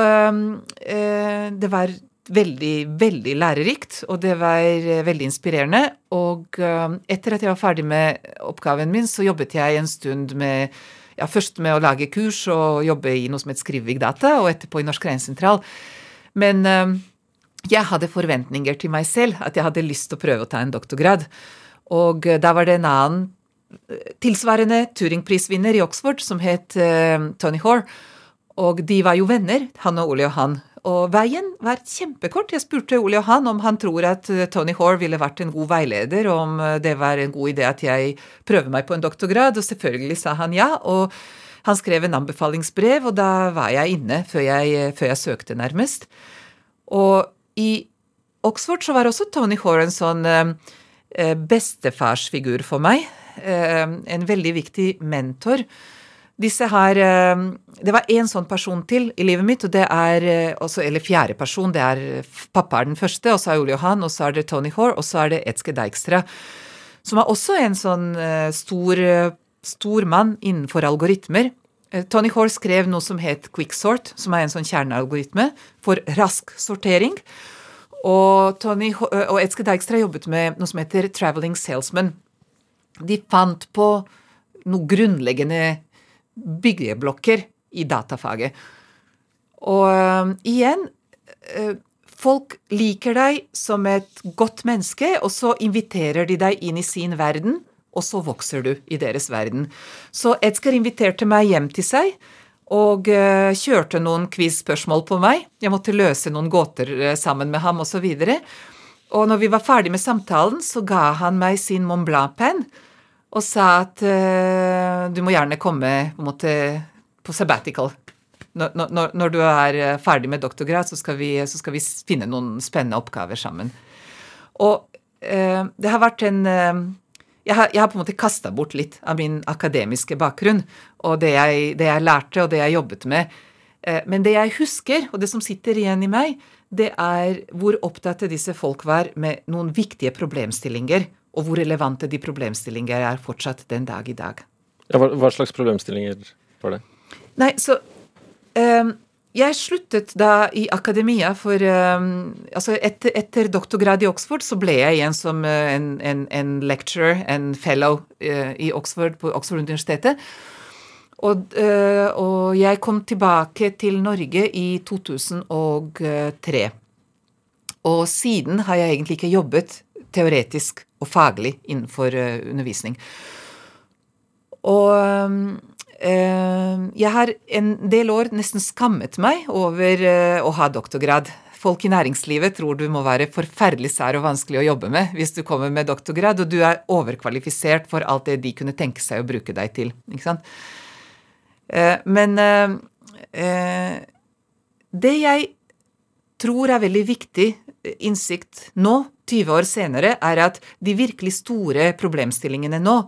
[SPEAKER 3] det var veldig, veldig lærerikt, og det var eh, veldig inspirerende. Og eh, etter at jeg var ferdig med oppgaven min, så jobbet jeg en stund med ja, først med å lage kurs og jobbe i noe som het Skrivevig Data, og etterpå i Norsk Regnsentral. Men eh, jeg hadde forventninger til meg selv, at jeg hadde lyst til å prøve å ta en doktorgrad. Og da var det en annen tilsvarende Turing-prisvinner i Oxford som het Tony Hoare. Og de var jo venner, han og Ole og han. Og veien var kjempekort. Jeg spurte Ole Johan om han tror at eh, Tony Hoare ville vært en god veileder, og om eh, det var en god idé at jeg prøver meg på en doktorgrad, og selvfølgelig sa han ja. og han skrev en anbefalingsbrev, og da var jeg inne før jeg, eh, før jeg søkte, nærmest. Og i Oxford så var også Tony Hoare en sånn bestefarsfigur for meg. En veldig viktig mentor disse her eh, Det var én sånn person til i livet mitt, og det er eh, også, Eller fjerde person. Det er pappa er den første, og så er Ole Johan, og så er det Tony Hoare, og så er det Etzke Dijkstra. Som er også en sånn eh, stor, stor mann innenfor algoritmer. Tony Hoare skrev noe som het quicksort, som er en sånn kjernealgoritme for rask sortering. Og, Tony, og Etzke Dijkstra jobbet med noe som heter traveling salesman. De fant på noe grunnleggende byggeblokker i datafaget. Og uh, igjen uh, Folk liker deg som et godt menneske, og så inviterer de deg inn i sin verden, og så vokser du i deres verden. Så Edsker inviterte meg hjem til seg og uh, kjørte noen quiz-spørsmål på meg. Jeg måtte løse noen gåter sammen med ham, osv. Og, så og når vi var ferdig med samtalen, så ga han meg sin Mont Blanc-penn og sa at du må gjerne komme på, måte, på sabbatical når, når, når, du er eh, ferdig med doktorgrad, så skal, vi, så skal vi finne noen spennende oppgaver sammen. Og uh, det har vært en uh, jeg, har, jeg har, på en måte kasta bort litt av min akademiske bakgrunn og det jeg, det jeg lærte og det jeg jobbet med. Men det jeg husker, og det som sitter igjen i meg, det er hvor opptatt disse folk var med noen viktige problemstillinger, og hvor relevante de problemstillinger er fortsatt den dag i dag.
[SPEAKER 2] Ja, hva, hva slags problemstillinger var det?
[SPEAKER 3] Nei, så um, jeg sluttet da i akademia, for um, altså etter, etter, doktorgrad i Oxford så ble jeg igjen som uh, en, en, en, lecturer, en fellow uh, i Oxford, på Oxford-universitetet. Og, uh, og, jeg kom tilbake til Norge i 2003. Og siden har jeg egentlig ikke jobbet teoretisk og faglig innenfor undervisning. Og Eh, jeg har en del år nesten skammet meg over eh, å ha doktorgrad. Folk i næringslivet tror du må være forferdelig sær og vanskelig å jobbe med hvis du kommer med doktorgrad, og du er overkvalifisert for alt det de kunne tenke seg å bruke deg til. Ikke sant? Eh, men det jeg tror er veldig viktig innsikt nå, 20 år senere, er at de virkelig store problemstillingene nå,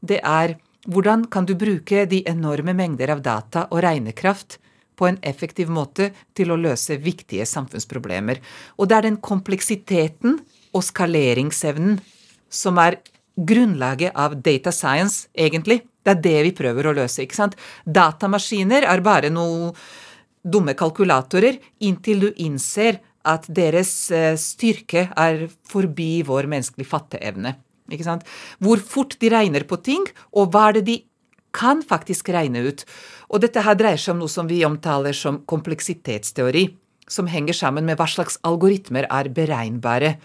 [SPEAKER 3] det er hvordan kan du bruke de enorme mengder av data og regnekraft på en effektiv måte til å løse viktige samfunnsproblemer? Og det er den kompleksiteten og skaleringsevnen som er grunnlaget av data science, egentlig. Det er det vi prøver å løse. ikke sant? Datamaskiner er bare noe dumme kalkulatorer inntil du innser at deres eh, styrke er forbi vår menneskelige fatteevne. Ikke sant? Hvor fort de regner på ting, og hva er det de kan faktisk regne ut. Og dette her dreier seg om noe som vi omtaler som kompleksitetsteori, som henger sammen med hva slags algoritmer er beregnbare.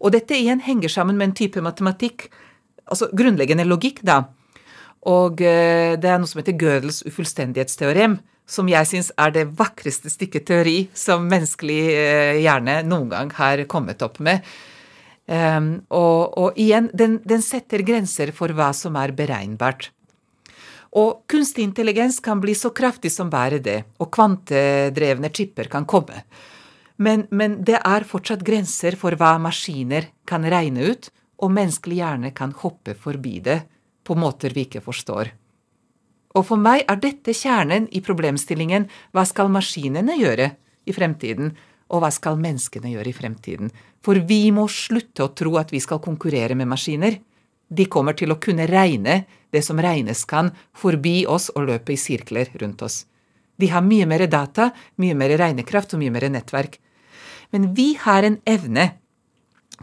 [SPEAKER 3] Og dette igjen henger sammen med en type matematikk, altså grunnleggende logikk, da. Og eh, det er noe som heter Gödels ufullstendighetsteorem, som jeg syns er det vakreste stykket teori som menneskelig eh, hjerne noen gang har kommet opp med. Um, og, og, igjen, den, den, setter grenser for hva som er beregnbart. Og kunstig intelligens kan bli så kraftig som bare det, og kvantedrevne chipper kan komme. Men, men det er fortsatt grenser for hva maskiner kan regne ut, og menneskelig hjerne kan hoppe forbi det på måter vi ikke forstår. Og for meg er dette kjernen i problemstillingen hva skal maskinene gjøre i fremtiden, og hva skal menneskene gjøre i fremtiden? For vi må slutte å tro at vi skal konkurrere med maskiner. De kommer til å kunne regne det som regnes kan, forbi oss og løpe i sirkler rundt oss. De har mye mer data, mye mer regnekraft og mye mer nettverk. Men vi har en evne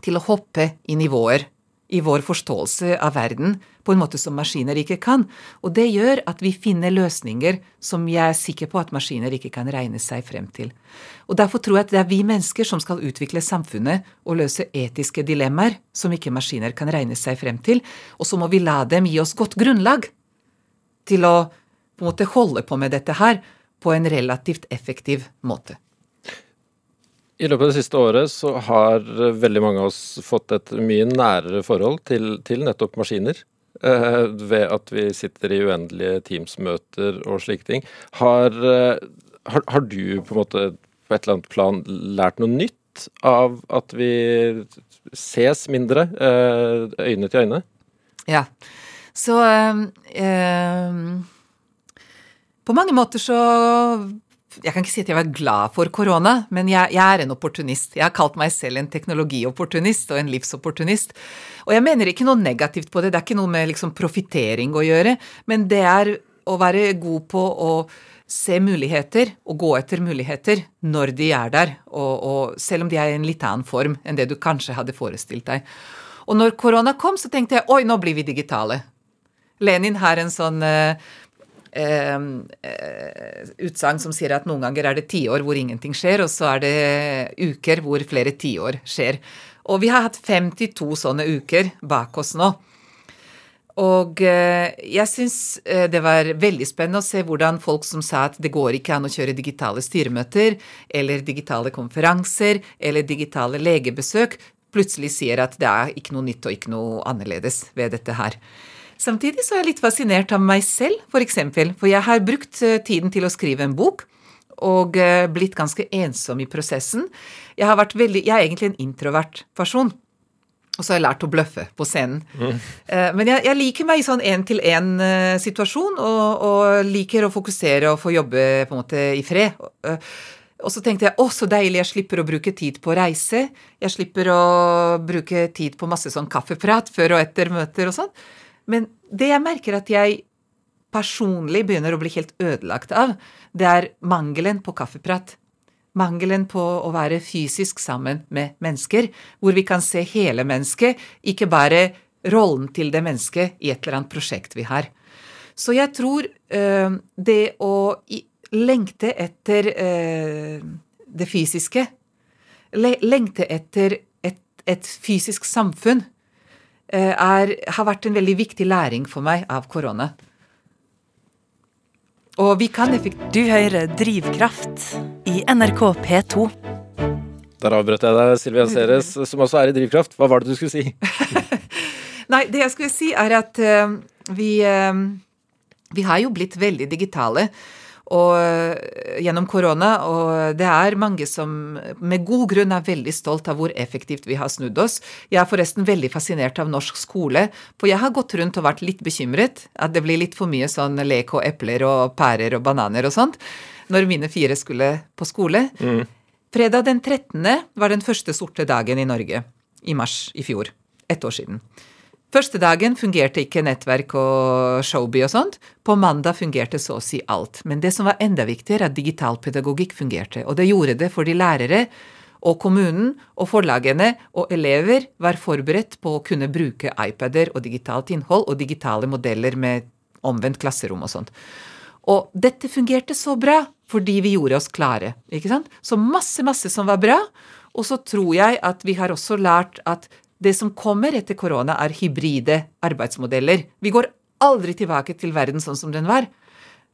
[SPEAKER 3] til å hoppe i nivåer i vår forståelse av verden på en måte som maskiner ikke kan. Og det gjør at vi finner løsninger som jeg er sikker på at maskiner ikke kan regne seg frem til. Og Derfor tror jeg at det er vi mennesker som skal utvikle samfunnet og løse etiske dilemmaer som ikke maskiner kan regne seg frem til. Og så må vi la dem gi oss godt grunnlag til å på en måte holde på med dette her på en relativt effektiv måte.
[SPEAKER 2] I løpet av det siste året så har veldig mange av oss fått et mye nærere forhold til, til nettopp maskiner. Eh, ved at vi sitter i uendelige Teams-møter og slike ting. Har, eh, har, har, du på en måte på et eller annet plan lært noe nytt av at vi ses mindre, eh, øyne til øyne?
[SPEAKER 3] Ja. Så øh, På mange måter så jeg kan ikke si at jeg var glad for korona, men jeg, jeg, er en opportunist. Jeg har kalt meg selv en teknologiopportunist og en livsopportunist. Og jeg mener ikke noe negativt på det, det er ikke noe med liksom profittering å gjøre, men det er å være god på å se muligheter og gå etter muligheter når de er der, og, og selv om de er i en litt annen form enn det du kanskje hadde forestilt deg. Og når korona kom, så tenkte jeg oi, nå blir vi digitale. Lenin har en sånn eh, eh, utsagn som sier at noen ganger er det tiår hvor ingenting skjer, og så er det uker hvor flere tiår skjer. Og vi har hatt 52 sånne uker bak oss nå. Og eh, jeg syns eh, det var veldig spennende å se hvordan folk som sa at det går ikke an å kjøre digitale styremøter eller digitale konferanser eller digitale legebesøk, plutselig sier at det er ikke noe nytt og ikke noe annerledes ved dette her. Samtidig så er jeg litt fascinert av meg selv, for eksempel, for jeg har brukt eh, tiden til å skrive en bok og blitt ganske ensom i prosessen. Jeg, har vært veldig, jeg er egentlig en introvert person. Og så har jeg lært å bløffe på scenen. Mm. Men jeg, jeg, liker meg i sånn én-til-én-situasjon, og, og, liker å fokusere og få jobbe på en måte i fred. Eh, og så tenkte jeg å, så deilig, jeg slipper å bruke tid på å reise. Jeg slipper å bruke tid på masse sånn kaffeprat før og etter møter og sånn. Men det jeg merker at jeg personlig begynner å bli helt ødelagt av, det er mangelen på kaffeprat mangelen på å være fysisk sammen med mennesker, hvor vi kan se hele mennesket, ikke bare rollen til det mennesket i et eller annet prosjekt vi har. Så jeg tror øh, det å lengte etter øh, det fysiske, lengte etter et, et fysisk samfunn, er, har vært en veldig viktig læring for meg av korona. Og vi kan effekt...
[SPEAKER 1] Du hører Drivkraft i NRK P2.
[SPEAKER 2] Der avbrøt jeg deg, Silvia Ceres, som også er i Drivkraft. Hva var det du skulle si? <laughs>
[SPEAKER 3] Nei, det jeg skulle si, er at uh, vi, uh, vi har jo blitt veldig digitale og, eh, gjennom korona, og det er mange som med god grunn er veldig stolt av hvor effektivt vi har snudd oss. Jeg er forresten veldig fascinert av norsk skole, for jeg har gått rundt og vært litt bekymret at det blir litt for mye sånn lek og epler og pærer og bananer og sånt når mine fire skulle på skole. Mm. Fredag den 13. var den første sorte dagen i Norge i mars i fjor. Ett år siden. Første dagen fungerte ikke nettverk og showby og sånt. På mandag fungerte så å si alt. Men det som var enda viktigere, at digitalpedagogikk fungerte. Og det gjorde det fordi lærere og kommunen og forlagene og elever var forberedt på å kunne bruke iPader og digitalt innhold og digitale modeller med omvendt klasserom og sånt. Og dette fungerte så bra fordi vi gjorde oss klare. ikke sant? Så masse, masse som var bra. Og så tror jeg at vi har også lært at det som kommer etter korona, er hybride arbeidsmodeller. Vi går aldri tilbake til verden sånn som den var.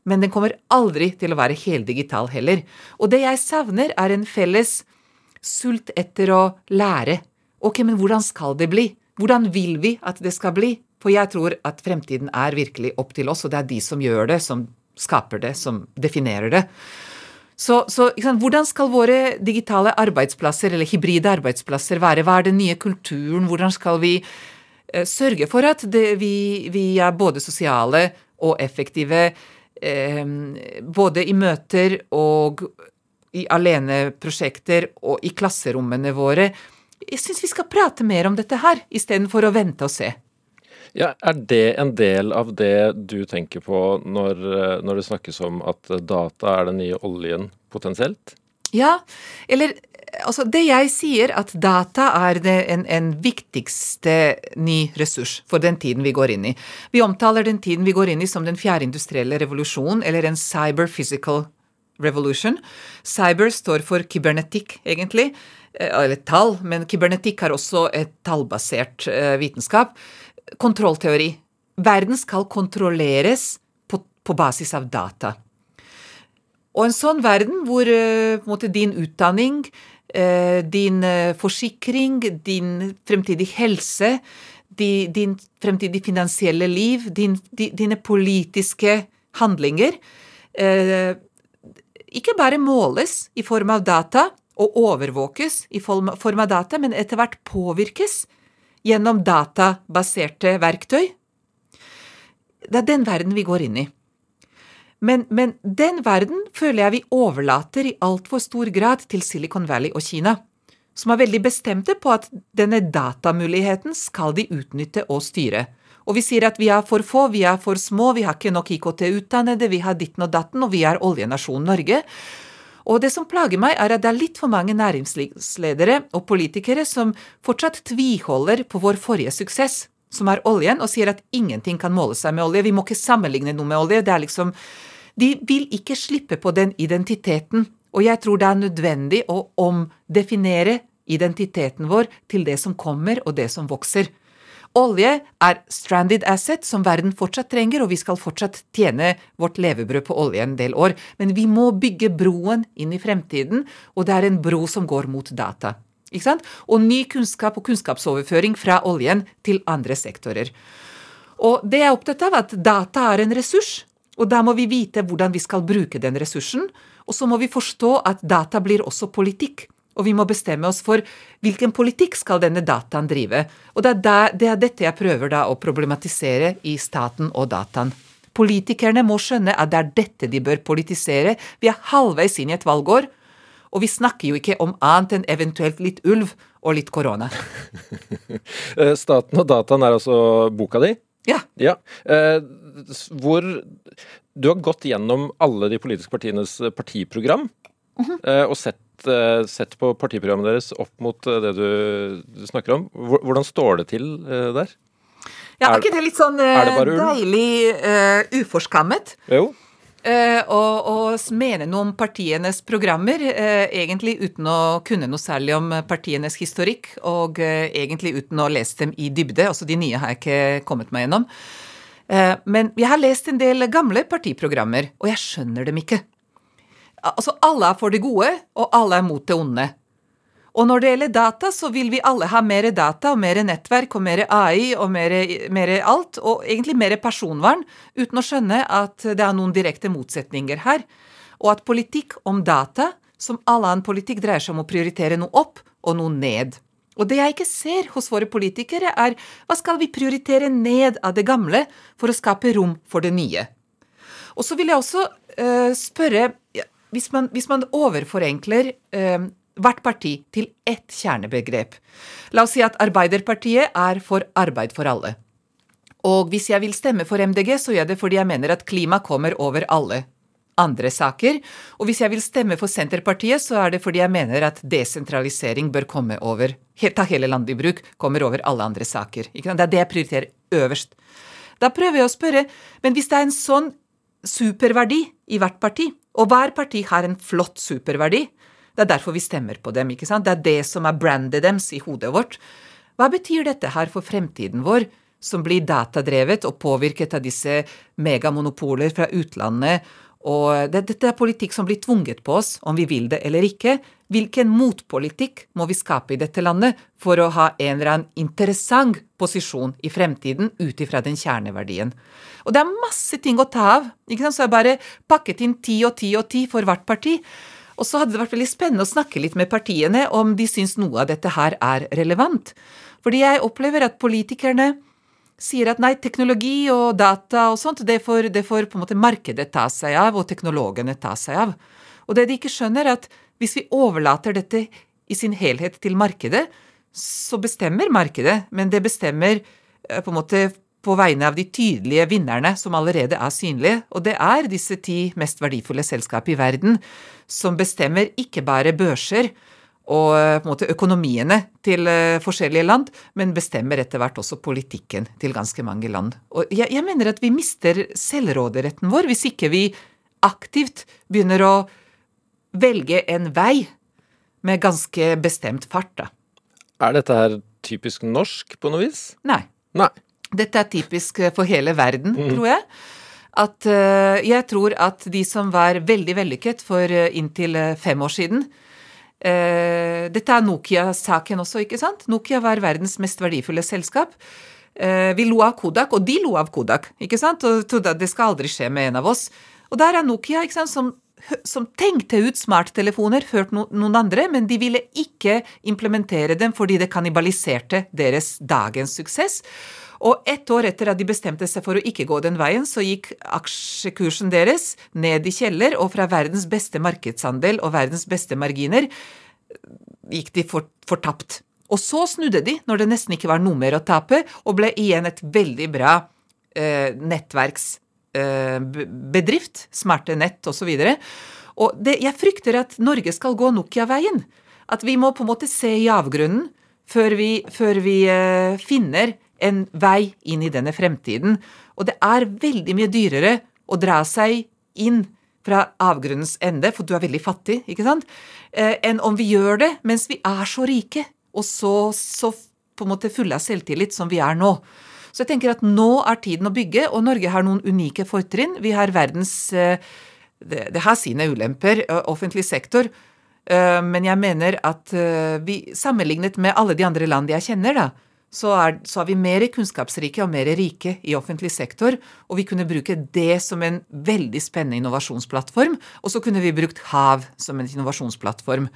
[SPEAKER 3] Men den kommer aldri til å være heldigital heller. Og det jeg savner, er en felles sult etter å lære. Ok, men hvordan skal det bli? Hvordan vil vi at det skal bli? For jeg tror at fremtiden er virkelig opp til oss, og det er de som gjør det, som skaper det, som definerer det. Så, så hvordan skal våre digitale arbeidsplasser, eller hybride arbeidsplasser, være? Hva er den nye kulturen? Hvordan skal vi eh, sørge for at det, vi, vi, er både sosiale og effektive, eh, både i møter og i aleneprosjekter og i klasserommene våre? Jeg syns vi skal prate mer om dette her, istedenfor å vente og se.
[SPEAKER 2] Ja, Er det en del av det du tenker på når, når det snakkes om at data er den nye oljen potensielt?
[SPEAKER 3] Ja, eller altså det jeg sier, at data er en, en, viktigste ny ressurs for den tiden vi går inn i. Vi omtaler den tiden vi går inn i som den fjerde industrielle revolusjon, eller en cyber-physical revolution. Cyber står for kybernetikk, egentlig. Eh, eller tall, men kybernetikk er også et tallbasert eh, vitenskap kontrollteori. Verden skal kontrolleres på, på, basis av data. Og en sånn verden hvor måte, din utdanning, uh, din uh, forsikring, din fremtidige helse, din fremtidige finansielle liv, din, dine politiske handlinger ikke bare måles i form av data og overvåkes i form av data, men etter hvert påvirkes gjennom databaserte verktøy. Det er den verden vi går inn i. Men, men den verden føler jeg vi overlater i altfor stor grad til Silicon Valley og Kina, som er veldig bestemte på at denne datamuligheten skal de utnytte og styre. Og vi sier at vi er for få, vi er for små, vi har ikke nok IKT-utdannede, vi har ditten og datten, og vi er oljenasjonen Norge. Og det som plager meg, er at det er litt for mange næringslivsledere og politikere som fortsatt tviholder på vår forrige suksess, som er oljen, og sier at ingenting kan måle seg med olje. Vi må ikke sammenligne noe med olje. Det er liksom De vil ikke slippe på den identiteten. Og jeg tror det er nødvendig å omdefinere identiteten vår til det som kommer, og det som vokser. Olje er stranded asset som verden fortsatt trenger, og vi skal fortsatt tjene vårt levebrød på olje en del år. Men vi må bygge broen inn i fremtiden, og det er en bro som går mot data. Og ny kunnskap og kunnskapsoverføring fra oljen til andre sektorer. Og det jeg er opptatt av, at data er en ressurs, og da må vi vite hvordan vi skal bruke den ressursen. Og så må vi forstå at data blir også politikk. Og vi må bestemme oss for hvilken politikk skal denne dataen drive. Og det er, der, det er dette jeg prøver da å problematisere i staten og dataen. Politikerne må skjønne at det er dette de bør politisere. Vi er halvveis inn i et valgår, og vi snakker jo ikke om annet enn eventuelt litt ulv og litt korona. <laughs>
[SPEAKER 2] Eh, staten og dataen er altså boka di?
[SPEAKER 3] Ja.
[SPEAKER 2] ja. Eh, hvor Du har gått gjennom alle de politiske partienes partiprogram mm -hmm. og sett Eh, sett på partiprogrammet deres opp mot eh, det du snakker om. Hvordan står det til eh, der?
[SPEAKER 3] Ja, er ikke det litt sånn deilig uh, uforskammet?
[SPEAKER 2] Jo.
[SPEAKER 3] Uh, og, og, mene noe om partienes programmer, uh, egentlig uten å kunne noe særlig om partienes historikk, og egentlig uten å lese dem i dybde. Altså de nye har jeg ikke kommet meg gjennom. men jeg har lest en del gamle partiprogrammer, og jeg skjønner dem ikke. Altså, alle er for det gode, og alle er mot det onde. Og når det gjelder data, så vil vi alle ha mer data og mer nettverk og mer AI og mer, alt, og egentlig mer personvern, uten å skjønne at det er noen direkte motsetninger her. Og at politikk om data, som all annen politikk, dreier seg om å prioritere noe opp og noe ned. Og det jeg ikke ser hos våre politikere, er hva skal vi prioritere ned av det gamle for å skape rom for det nye? Og så vil jeg også uh, spørre hvis man, hvis man overforenkler eh, hvert parti til ett kjernebegrep La oss si at Arbeiderpartiet er for arbeid for alle. Og hvis jeg vil stemme for MDG, så gjør jeg det fordi jeg mener at klima kommer over alle andre saker. Og hvis jeg vil stemme for Senterpartiet, så er det fordi jeg mener at desentralisering bør komme over ta hele landet i bruk, kommer over alle andre saker. Det er det jeg prioriterer øverst. Da prøver jeg å spørre, men hvis det er en sånn superverdi i hvert parti, og hver parti har en flott superverdi. Det er derfor vi stemmer på dem. ikke sant? Det er det som er brandet deres i hodet vårt. Hva betyr dette her for fremtiden vår, som blir datadrevet og påvirket av disse megamonopoler fra utlandet? Og det, dette er politikk som blir tvunget på oss, om vi vil det eller ikke. Hvilken motpolitikk må vi skape i dette landet for å ha en eller annen interessant posisjon i fremtiden ut ifra den kjerneverdien? Og det er masse ting å ta av. ikke sant? Så jeg bare pakket inn ti og ti og ti for hvert parti. Og så hadde det vært veldig spennende å snakke litt med partiene om de syns noe av dette her er relevant. Fordi jeg opplever at politikerne sier at nei, teknologi og data og sånt, det får, det får på en måte markedet ta seg av, og teknologene ta seg av. Og det de ikke skjønner, er at hvis vi overlater dette i sin helhet til markedet, så bestemmer markedet, men det bestemmer eh, på en måte på vegne av de tydelige vinnerne som allerede er synlige, og det er disse ti mest verdifulle selskap i verden som bestemmer ikke bare børser og eh, på en måte økonomiene til eh, forskjellige land, men bestemmer etter hvert også politikken til ganske mange land. Og jeg, jeg mener at vi mister selvråderetten vår hvis ikke vi aktivt begynner å velge en vei med ganske bestemt fart, da.
[SPEAKER 2] Er dette her typisk norsk på noe vis?
[SPEAKER 3] Nei.
[SPEAKER 2] Nei.
[SPEAKER 3] Dette er typisk eh, for hele verden, mm. tror jeg. At uh, jeg tror at de som var veldig vellykket for inntil fem år siden Dette er Nokia-saken også, ikke sant? Nokia var verdens mest verdifulle selskap. vi lo av Kodak, og de lo av Kodak, ikke sant? Og trodde at det skal aldri skje med en av oss. Og der er Nokia, ikke sant, som som tenkte ut smarttelefoner før noen andre, men de ville ikke implementere dem fordi det kannibaliserte deres dagens suksess. Og ett år etter at de bestemte seg for å ikke gå den veien, så gikk aksjekursen deres ned i kjeller, og fra verdens beste markedsandel og verdens beste marginer gikk de fortapt. Og så snudde de når det nesten ikke var noe mer å tape, og ble igjen et veldig bra eh, nettverksbedrift. Eh, smarte nett osv. Og, jeg frykter at Norge skal gå Nokia-veien. At vi må på en måte se i avgrunnen før vi, før vi uh, finner en vei inn i denne fremtiden. Og det er veldig mye dyrere å dra seg inn fra avgrunnens ende, for du er veldig fattig, ikke sant, uh, enn om vi gjør det mens vi er så rike og så, så på en måte fulle av selvtillit som vi er nå. Så jeg tenker at nå er tiden å bygge, og Norge har noen unike fortrinn. Vi har verdens uh, det, det har sine ulemper, offentlig sektor. Men jeg mener at vi, sammenlignet med alle de andre land jeg kjenner, da, så er, så er, vi mer kunnskapsrike og mer rike i offentlig sektor. Og vi kunne bruke det som en veldig spennende innovasjonsplattform. Og så kunne vi brukt hav som en innovasjonsplattform.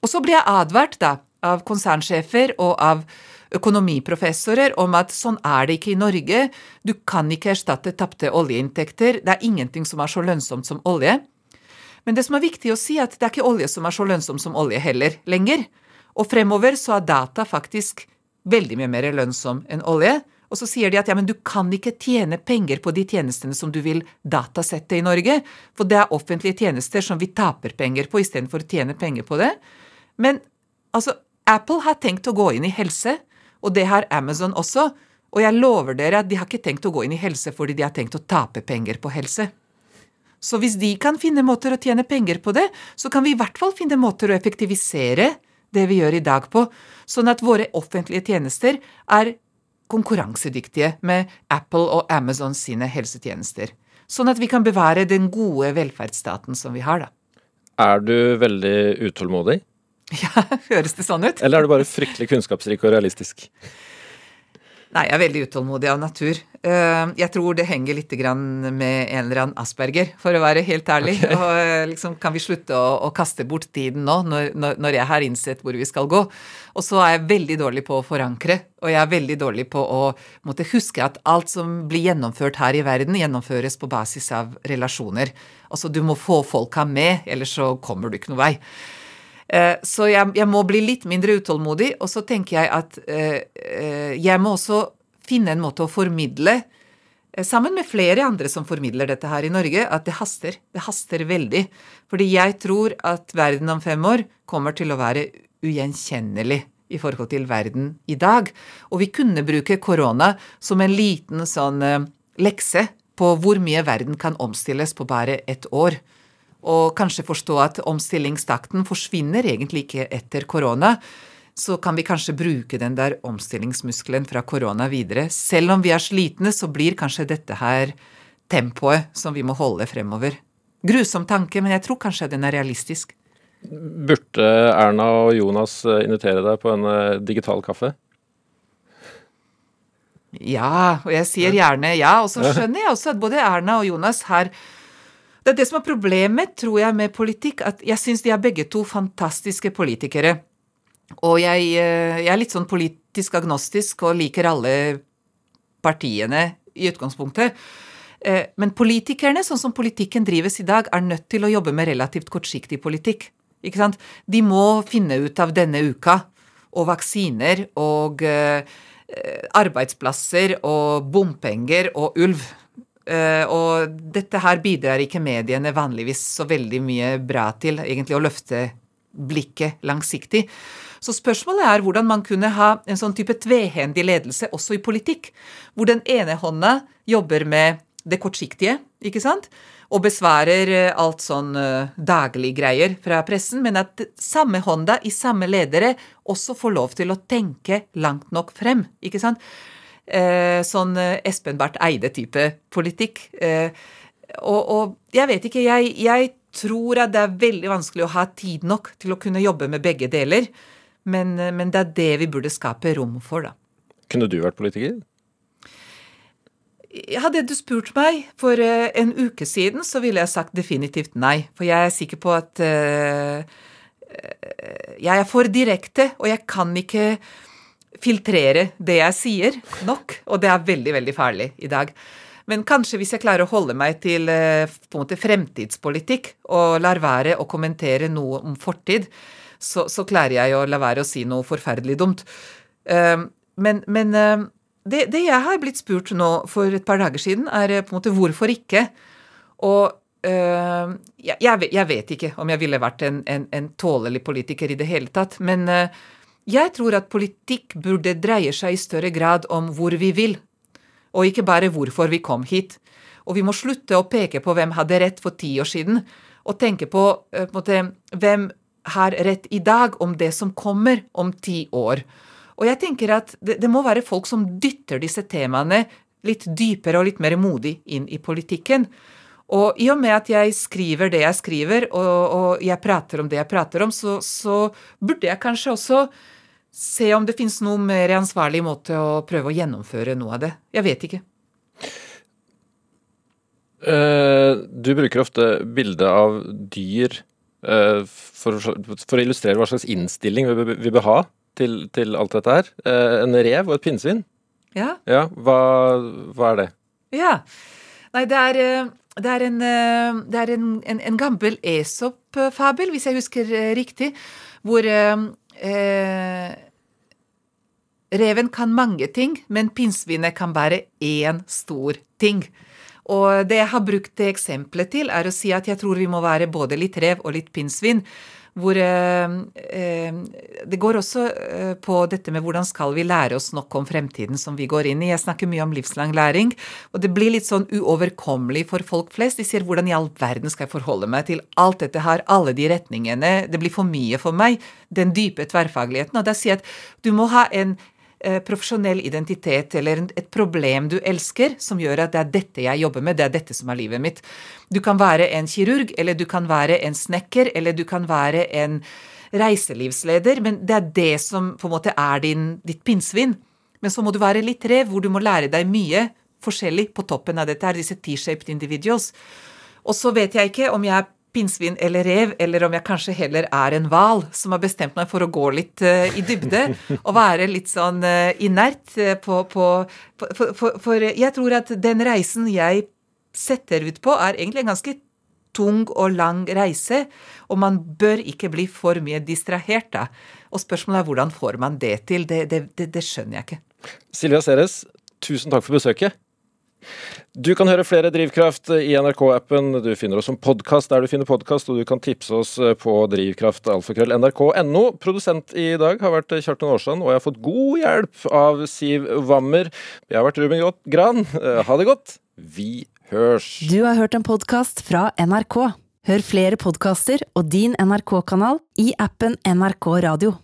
[SPEAKER 3] Og så ble jeg advart da, av konsernsjefer og av økonomiprofessorer om at sånn er det ikke i Norge. Du kan ikke erstatte tapte oljeinntekter. Det er ingenting som er så lønnsomt som olje. Men det som er viktig å si, er at det er ikke olje som er så lønnsomt som olje heller lenger. Og fremover så er data faktisk veldig mye mer lønnsom enn olje. Og så sier de at ja, men du kan ikke tjene penger på de tjenestene som du vil datasette i Norge, for det er offentlige tjenester som vi taper penger på istedenfor å tjene penger på det. Men altså, Apple har tenkt å gå inn i helse, og det har Amazon også. Og jeg lover dere at de har ikke tenkt å gå inn i helse fordi de har tenkt å tape penger på helse. Så hvis de kan finne måter å tjene penger på det, så kan vi i hvert fall finne måter å effektivisere det vi gjør i dag på, sånn at våre offentlige tjenester er konkurransedyktige med Apple og Amazon sine helsetjenester. Sånn at vi kan bevare den gode velferdsstaten som vi har, da.
[SPEAKER 2] Er du veldig utålmodig? <laughs>
[SPEAKER 3] Ja, Høres det sånn ut?
[SPEAKER 2] Eller er du bare fryktelig kunnskapsrik og realistisk?
[SPEAKER 3] Nei, jeg er veldig utålmodig av natur. Eh, jeg tror det henger litt med en eller annen asperger, for å være helt ærlig. Okay. Og eh, liksom, Kan vi slutte å, å kaste bort tiden nå, når, når, jeg har innsett hvor vi skal gå? Og så er jeg veldig dårlig på å forankre, og jeg er veldig dårlig på å måtte huske at alt som blir gjennomført her i verden, gjennomføres på basis av relasjoner. Altså, du må få folka med, ellers så kommer du ikke noe vei. Eh, så jeg, jeg, må bli litt mindre utålmodig, og så tenker jeg at eh, eh, jeg må også finne en måte å formidle Sammen med flere andre som formidler dette her i Norge, at det haster. Det haster veldig. Fordi jeg tror at verden om fem år kommer til å være ugjenkjennelig i forhold til verden i dag. Og vi kunne bruke korona som en liten sånn lekse på hvor mye verden kan omstilles på bare ett år og kanskje forstå at omstillingstakten forsvinner egentlig ikke etter korona, så kan vi kanskje bruke den der omstillingsmuskelen fra korona videre. Selv om vi er slitne, så blir kanskje dette her tempoet som vi må holde fremover. Grusom tanke, men jeg tror kanskje den er realistisk.
[SPEAKER 2] Burde Erna og Jonas invitere deg på en eh, digital kaffe?
[SPEAKER 3] Ja, og jeg sier gjerne ja. Og så skjønner jeg også at både Erna og Jonas har det er det som er problemet, tror jeg, med politikk, at jeg syns de er begge to fantastiske politikere. Og jeg, eh, jeg, er litt sånn politisk agnostisk og liker alle partiene i utgangspunktet. Eh, men politikerne, sånn som politikken drives i dag, er nødt til å jobbe med relativt kortsiktig politikk. Ikke sant? De må finne ut av denne uka, og vaksiner og eh, arbeidsplasser og bompenger og ulv. Uh, og dette her bidrar ikke mediene vanligvis så veldig mye bra til, egentlig å løfte blikket langsiktig. Så spørsmålet er hvordan man kunne ha en sånn type tvehendig ledelse også i politikk. Hvor den ene hånda jobber med det kortsiktige, ikke sant? Og besvarer eh, alt sånn uh, daglig greier fra pressen, men at samme hånda i samme ledere også får lov til å tenke langt nok frem, ikke sant? Eh, sånn eh, Espen Barth Eide-type politikk. Eh, og, og, jeg vet ikke, jeg, jeg, tror at det er veldig vanskelig å ha tid nok til å kunne jobbe med begge deler. Men, men det er det vi burde skape rom for, da.
[SPEAKER 2] Kunne du vært politiker?
[SPEAKER 3] Hadde du spurt meg for en uke siden, så ville jeg sagt definitivt nei. For jeg er sikker på at uh, jeg er for direkte, og jeg kan ikke filtrere det jeg sier, nok. Og det er veldig, veldig farlig i dag. Men kanskje hvis jeg klarer å holde meg til eh, på en måte fremtidspolitikk og lar være å kommentere noe om fortid, så, så klarer jeg å la være å si noe forferdelig dumt. Uh, men, men uh, det, det, jeg har blitt spurt nå for et par dager siden, er på en måte hvorfor ikke? Og uh, jeg, jeg, vet ikke om jeg ville vært en, en, en tålelig politiker i det hele tatt, men jeg tror at politikk burde dreie seg i større grad om hvor vi vil og ikke bare hvorfor vi kom hit. Og vi må slutte å peke på hvem hadde rett for ti år siden, og tenke på, eh, på måte, hvem har rett i dag om det som kommer om ti år. Og jeg tenker at det, det, må være folk som dytter disse temaene litt dypere og litt mer modig inn i politikken. Og i og med at jeg skriver det jeg skriver, og, og jeg prater om det jeg prater om, så, så burde jeg kanskje også se om det finnes noen mer ansvarlig måte å prøve å gjennomføre noe av det. Jeg vet ikke.
[SPEAKER 2] Uh, du bruker ofte bilde av dyr uh, for, for, å illustrere hva slags innstilling vi, vi bør ha til, til, alt dette her. Uh, en rev og et pinnsvin.
[SPEAKER 3] Ja.
[SPEAKER 2] ja hva, hva, er det?
[SPEAKER 3] Ja. Nei, det er, det er en, det er en, en, en gammel Esop-fabel, hvis jeg husker riktig, hvor eh, Reven kan mange ting, men pinnsvinet kan være én stor ting. Og det jeg har brukt det eksempelet til, er å si at jeg tror vi må være både litt rev og litt pinnsvin. Hvor eh, eh, Det går også eh, på dette med hvordan skal vi lære oss nok om fremtiden som vi går inn i. Jeg snakker mye om livslang læring, og det blir litt sånn uoverkommelig for folk flest. De sier hvordan i all verden skal jeg forholde meg til alt dette her, alle de retningene. Det blir for mye for meg. Den dype tverrfagligheten. Og da sier jeg at du må ha en profesjonell identitet eller et problem du elsker, som gjør at det er dette jeg jobber med, det er dette som er livet mitt. Du kan være en kirurg, eller du kan være en snekker, eller du kan være en reiselivsleder, men det er det som på en måte er din, ditt pinnsvin. Men så må du være litt rev, hvor du må lære deg mye forskjellig på toppen av dette her, disse T-shaped individuals. Og så vet jeg ikke om jeg er pinnsvin eller rev, eller om jeg kanskje heller er en hval som har bestemt meg for å gå litt uh, i dybde <laughs> og være litt sånn uh, inert uh, på, på, på for, for, for, jeg tror at den reisen jeg setter ut på, er egentlig en ganske tung og lang reise, og man bør ikke bli for mye distrahert da. Og spørsmålet er hvordan får man det til? Det, det, det, det skjønner jeg ikke.
[SPEAKER 2] Silja Ceres, tusen takk for besøket. Du kan høre flere Drivkraft i NRK-appen. Du finner oss som podkast der du finner podkast, og du kan tipse oss på drivkraftalfakrøll.nrk.no. Produsent i dag har vært Kjartan Aarsand, og jeg har fått god hjelp av Siv Wammer. Jeg har vært Ruben Gran. Ha det godt. Vi hørs.
[SPEAKER 1] Du har hørt en podkast fra NRK. Hør flere podkaster og din NRK-kanal i appen NRK Radio.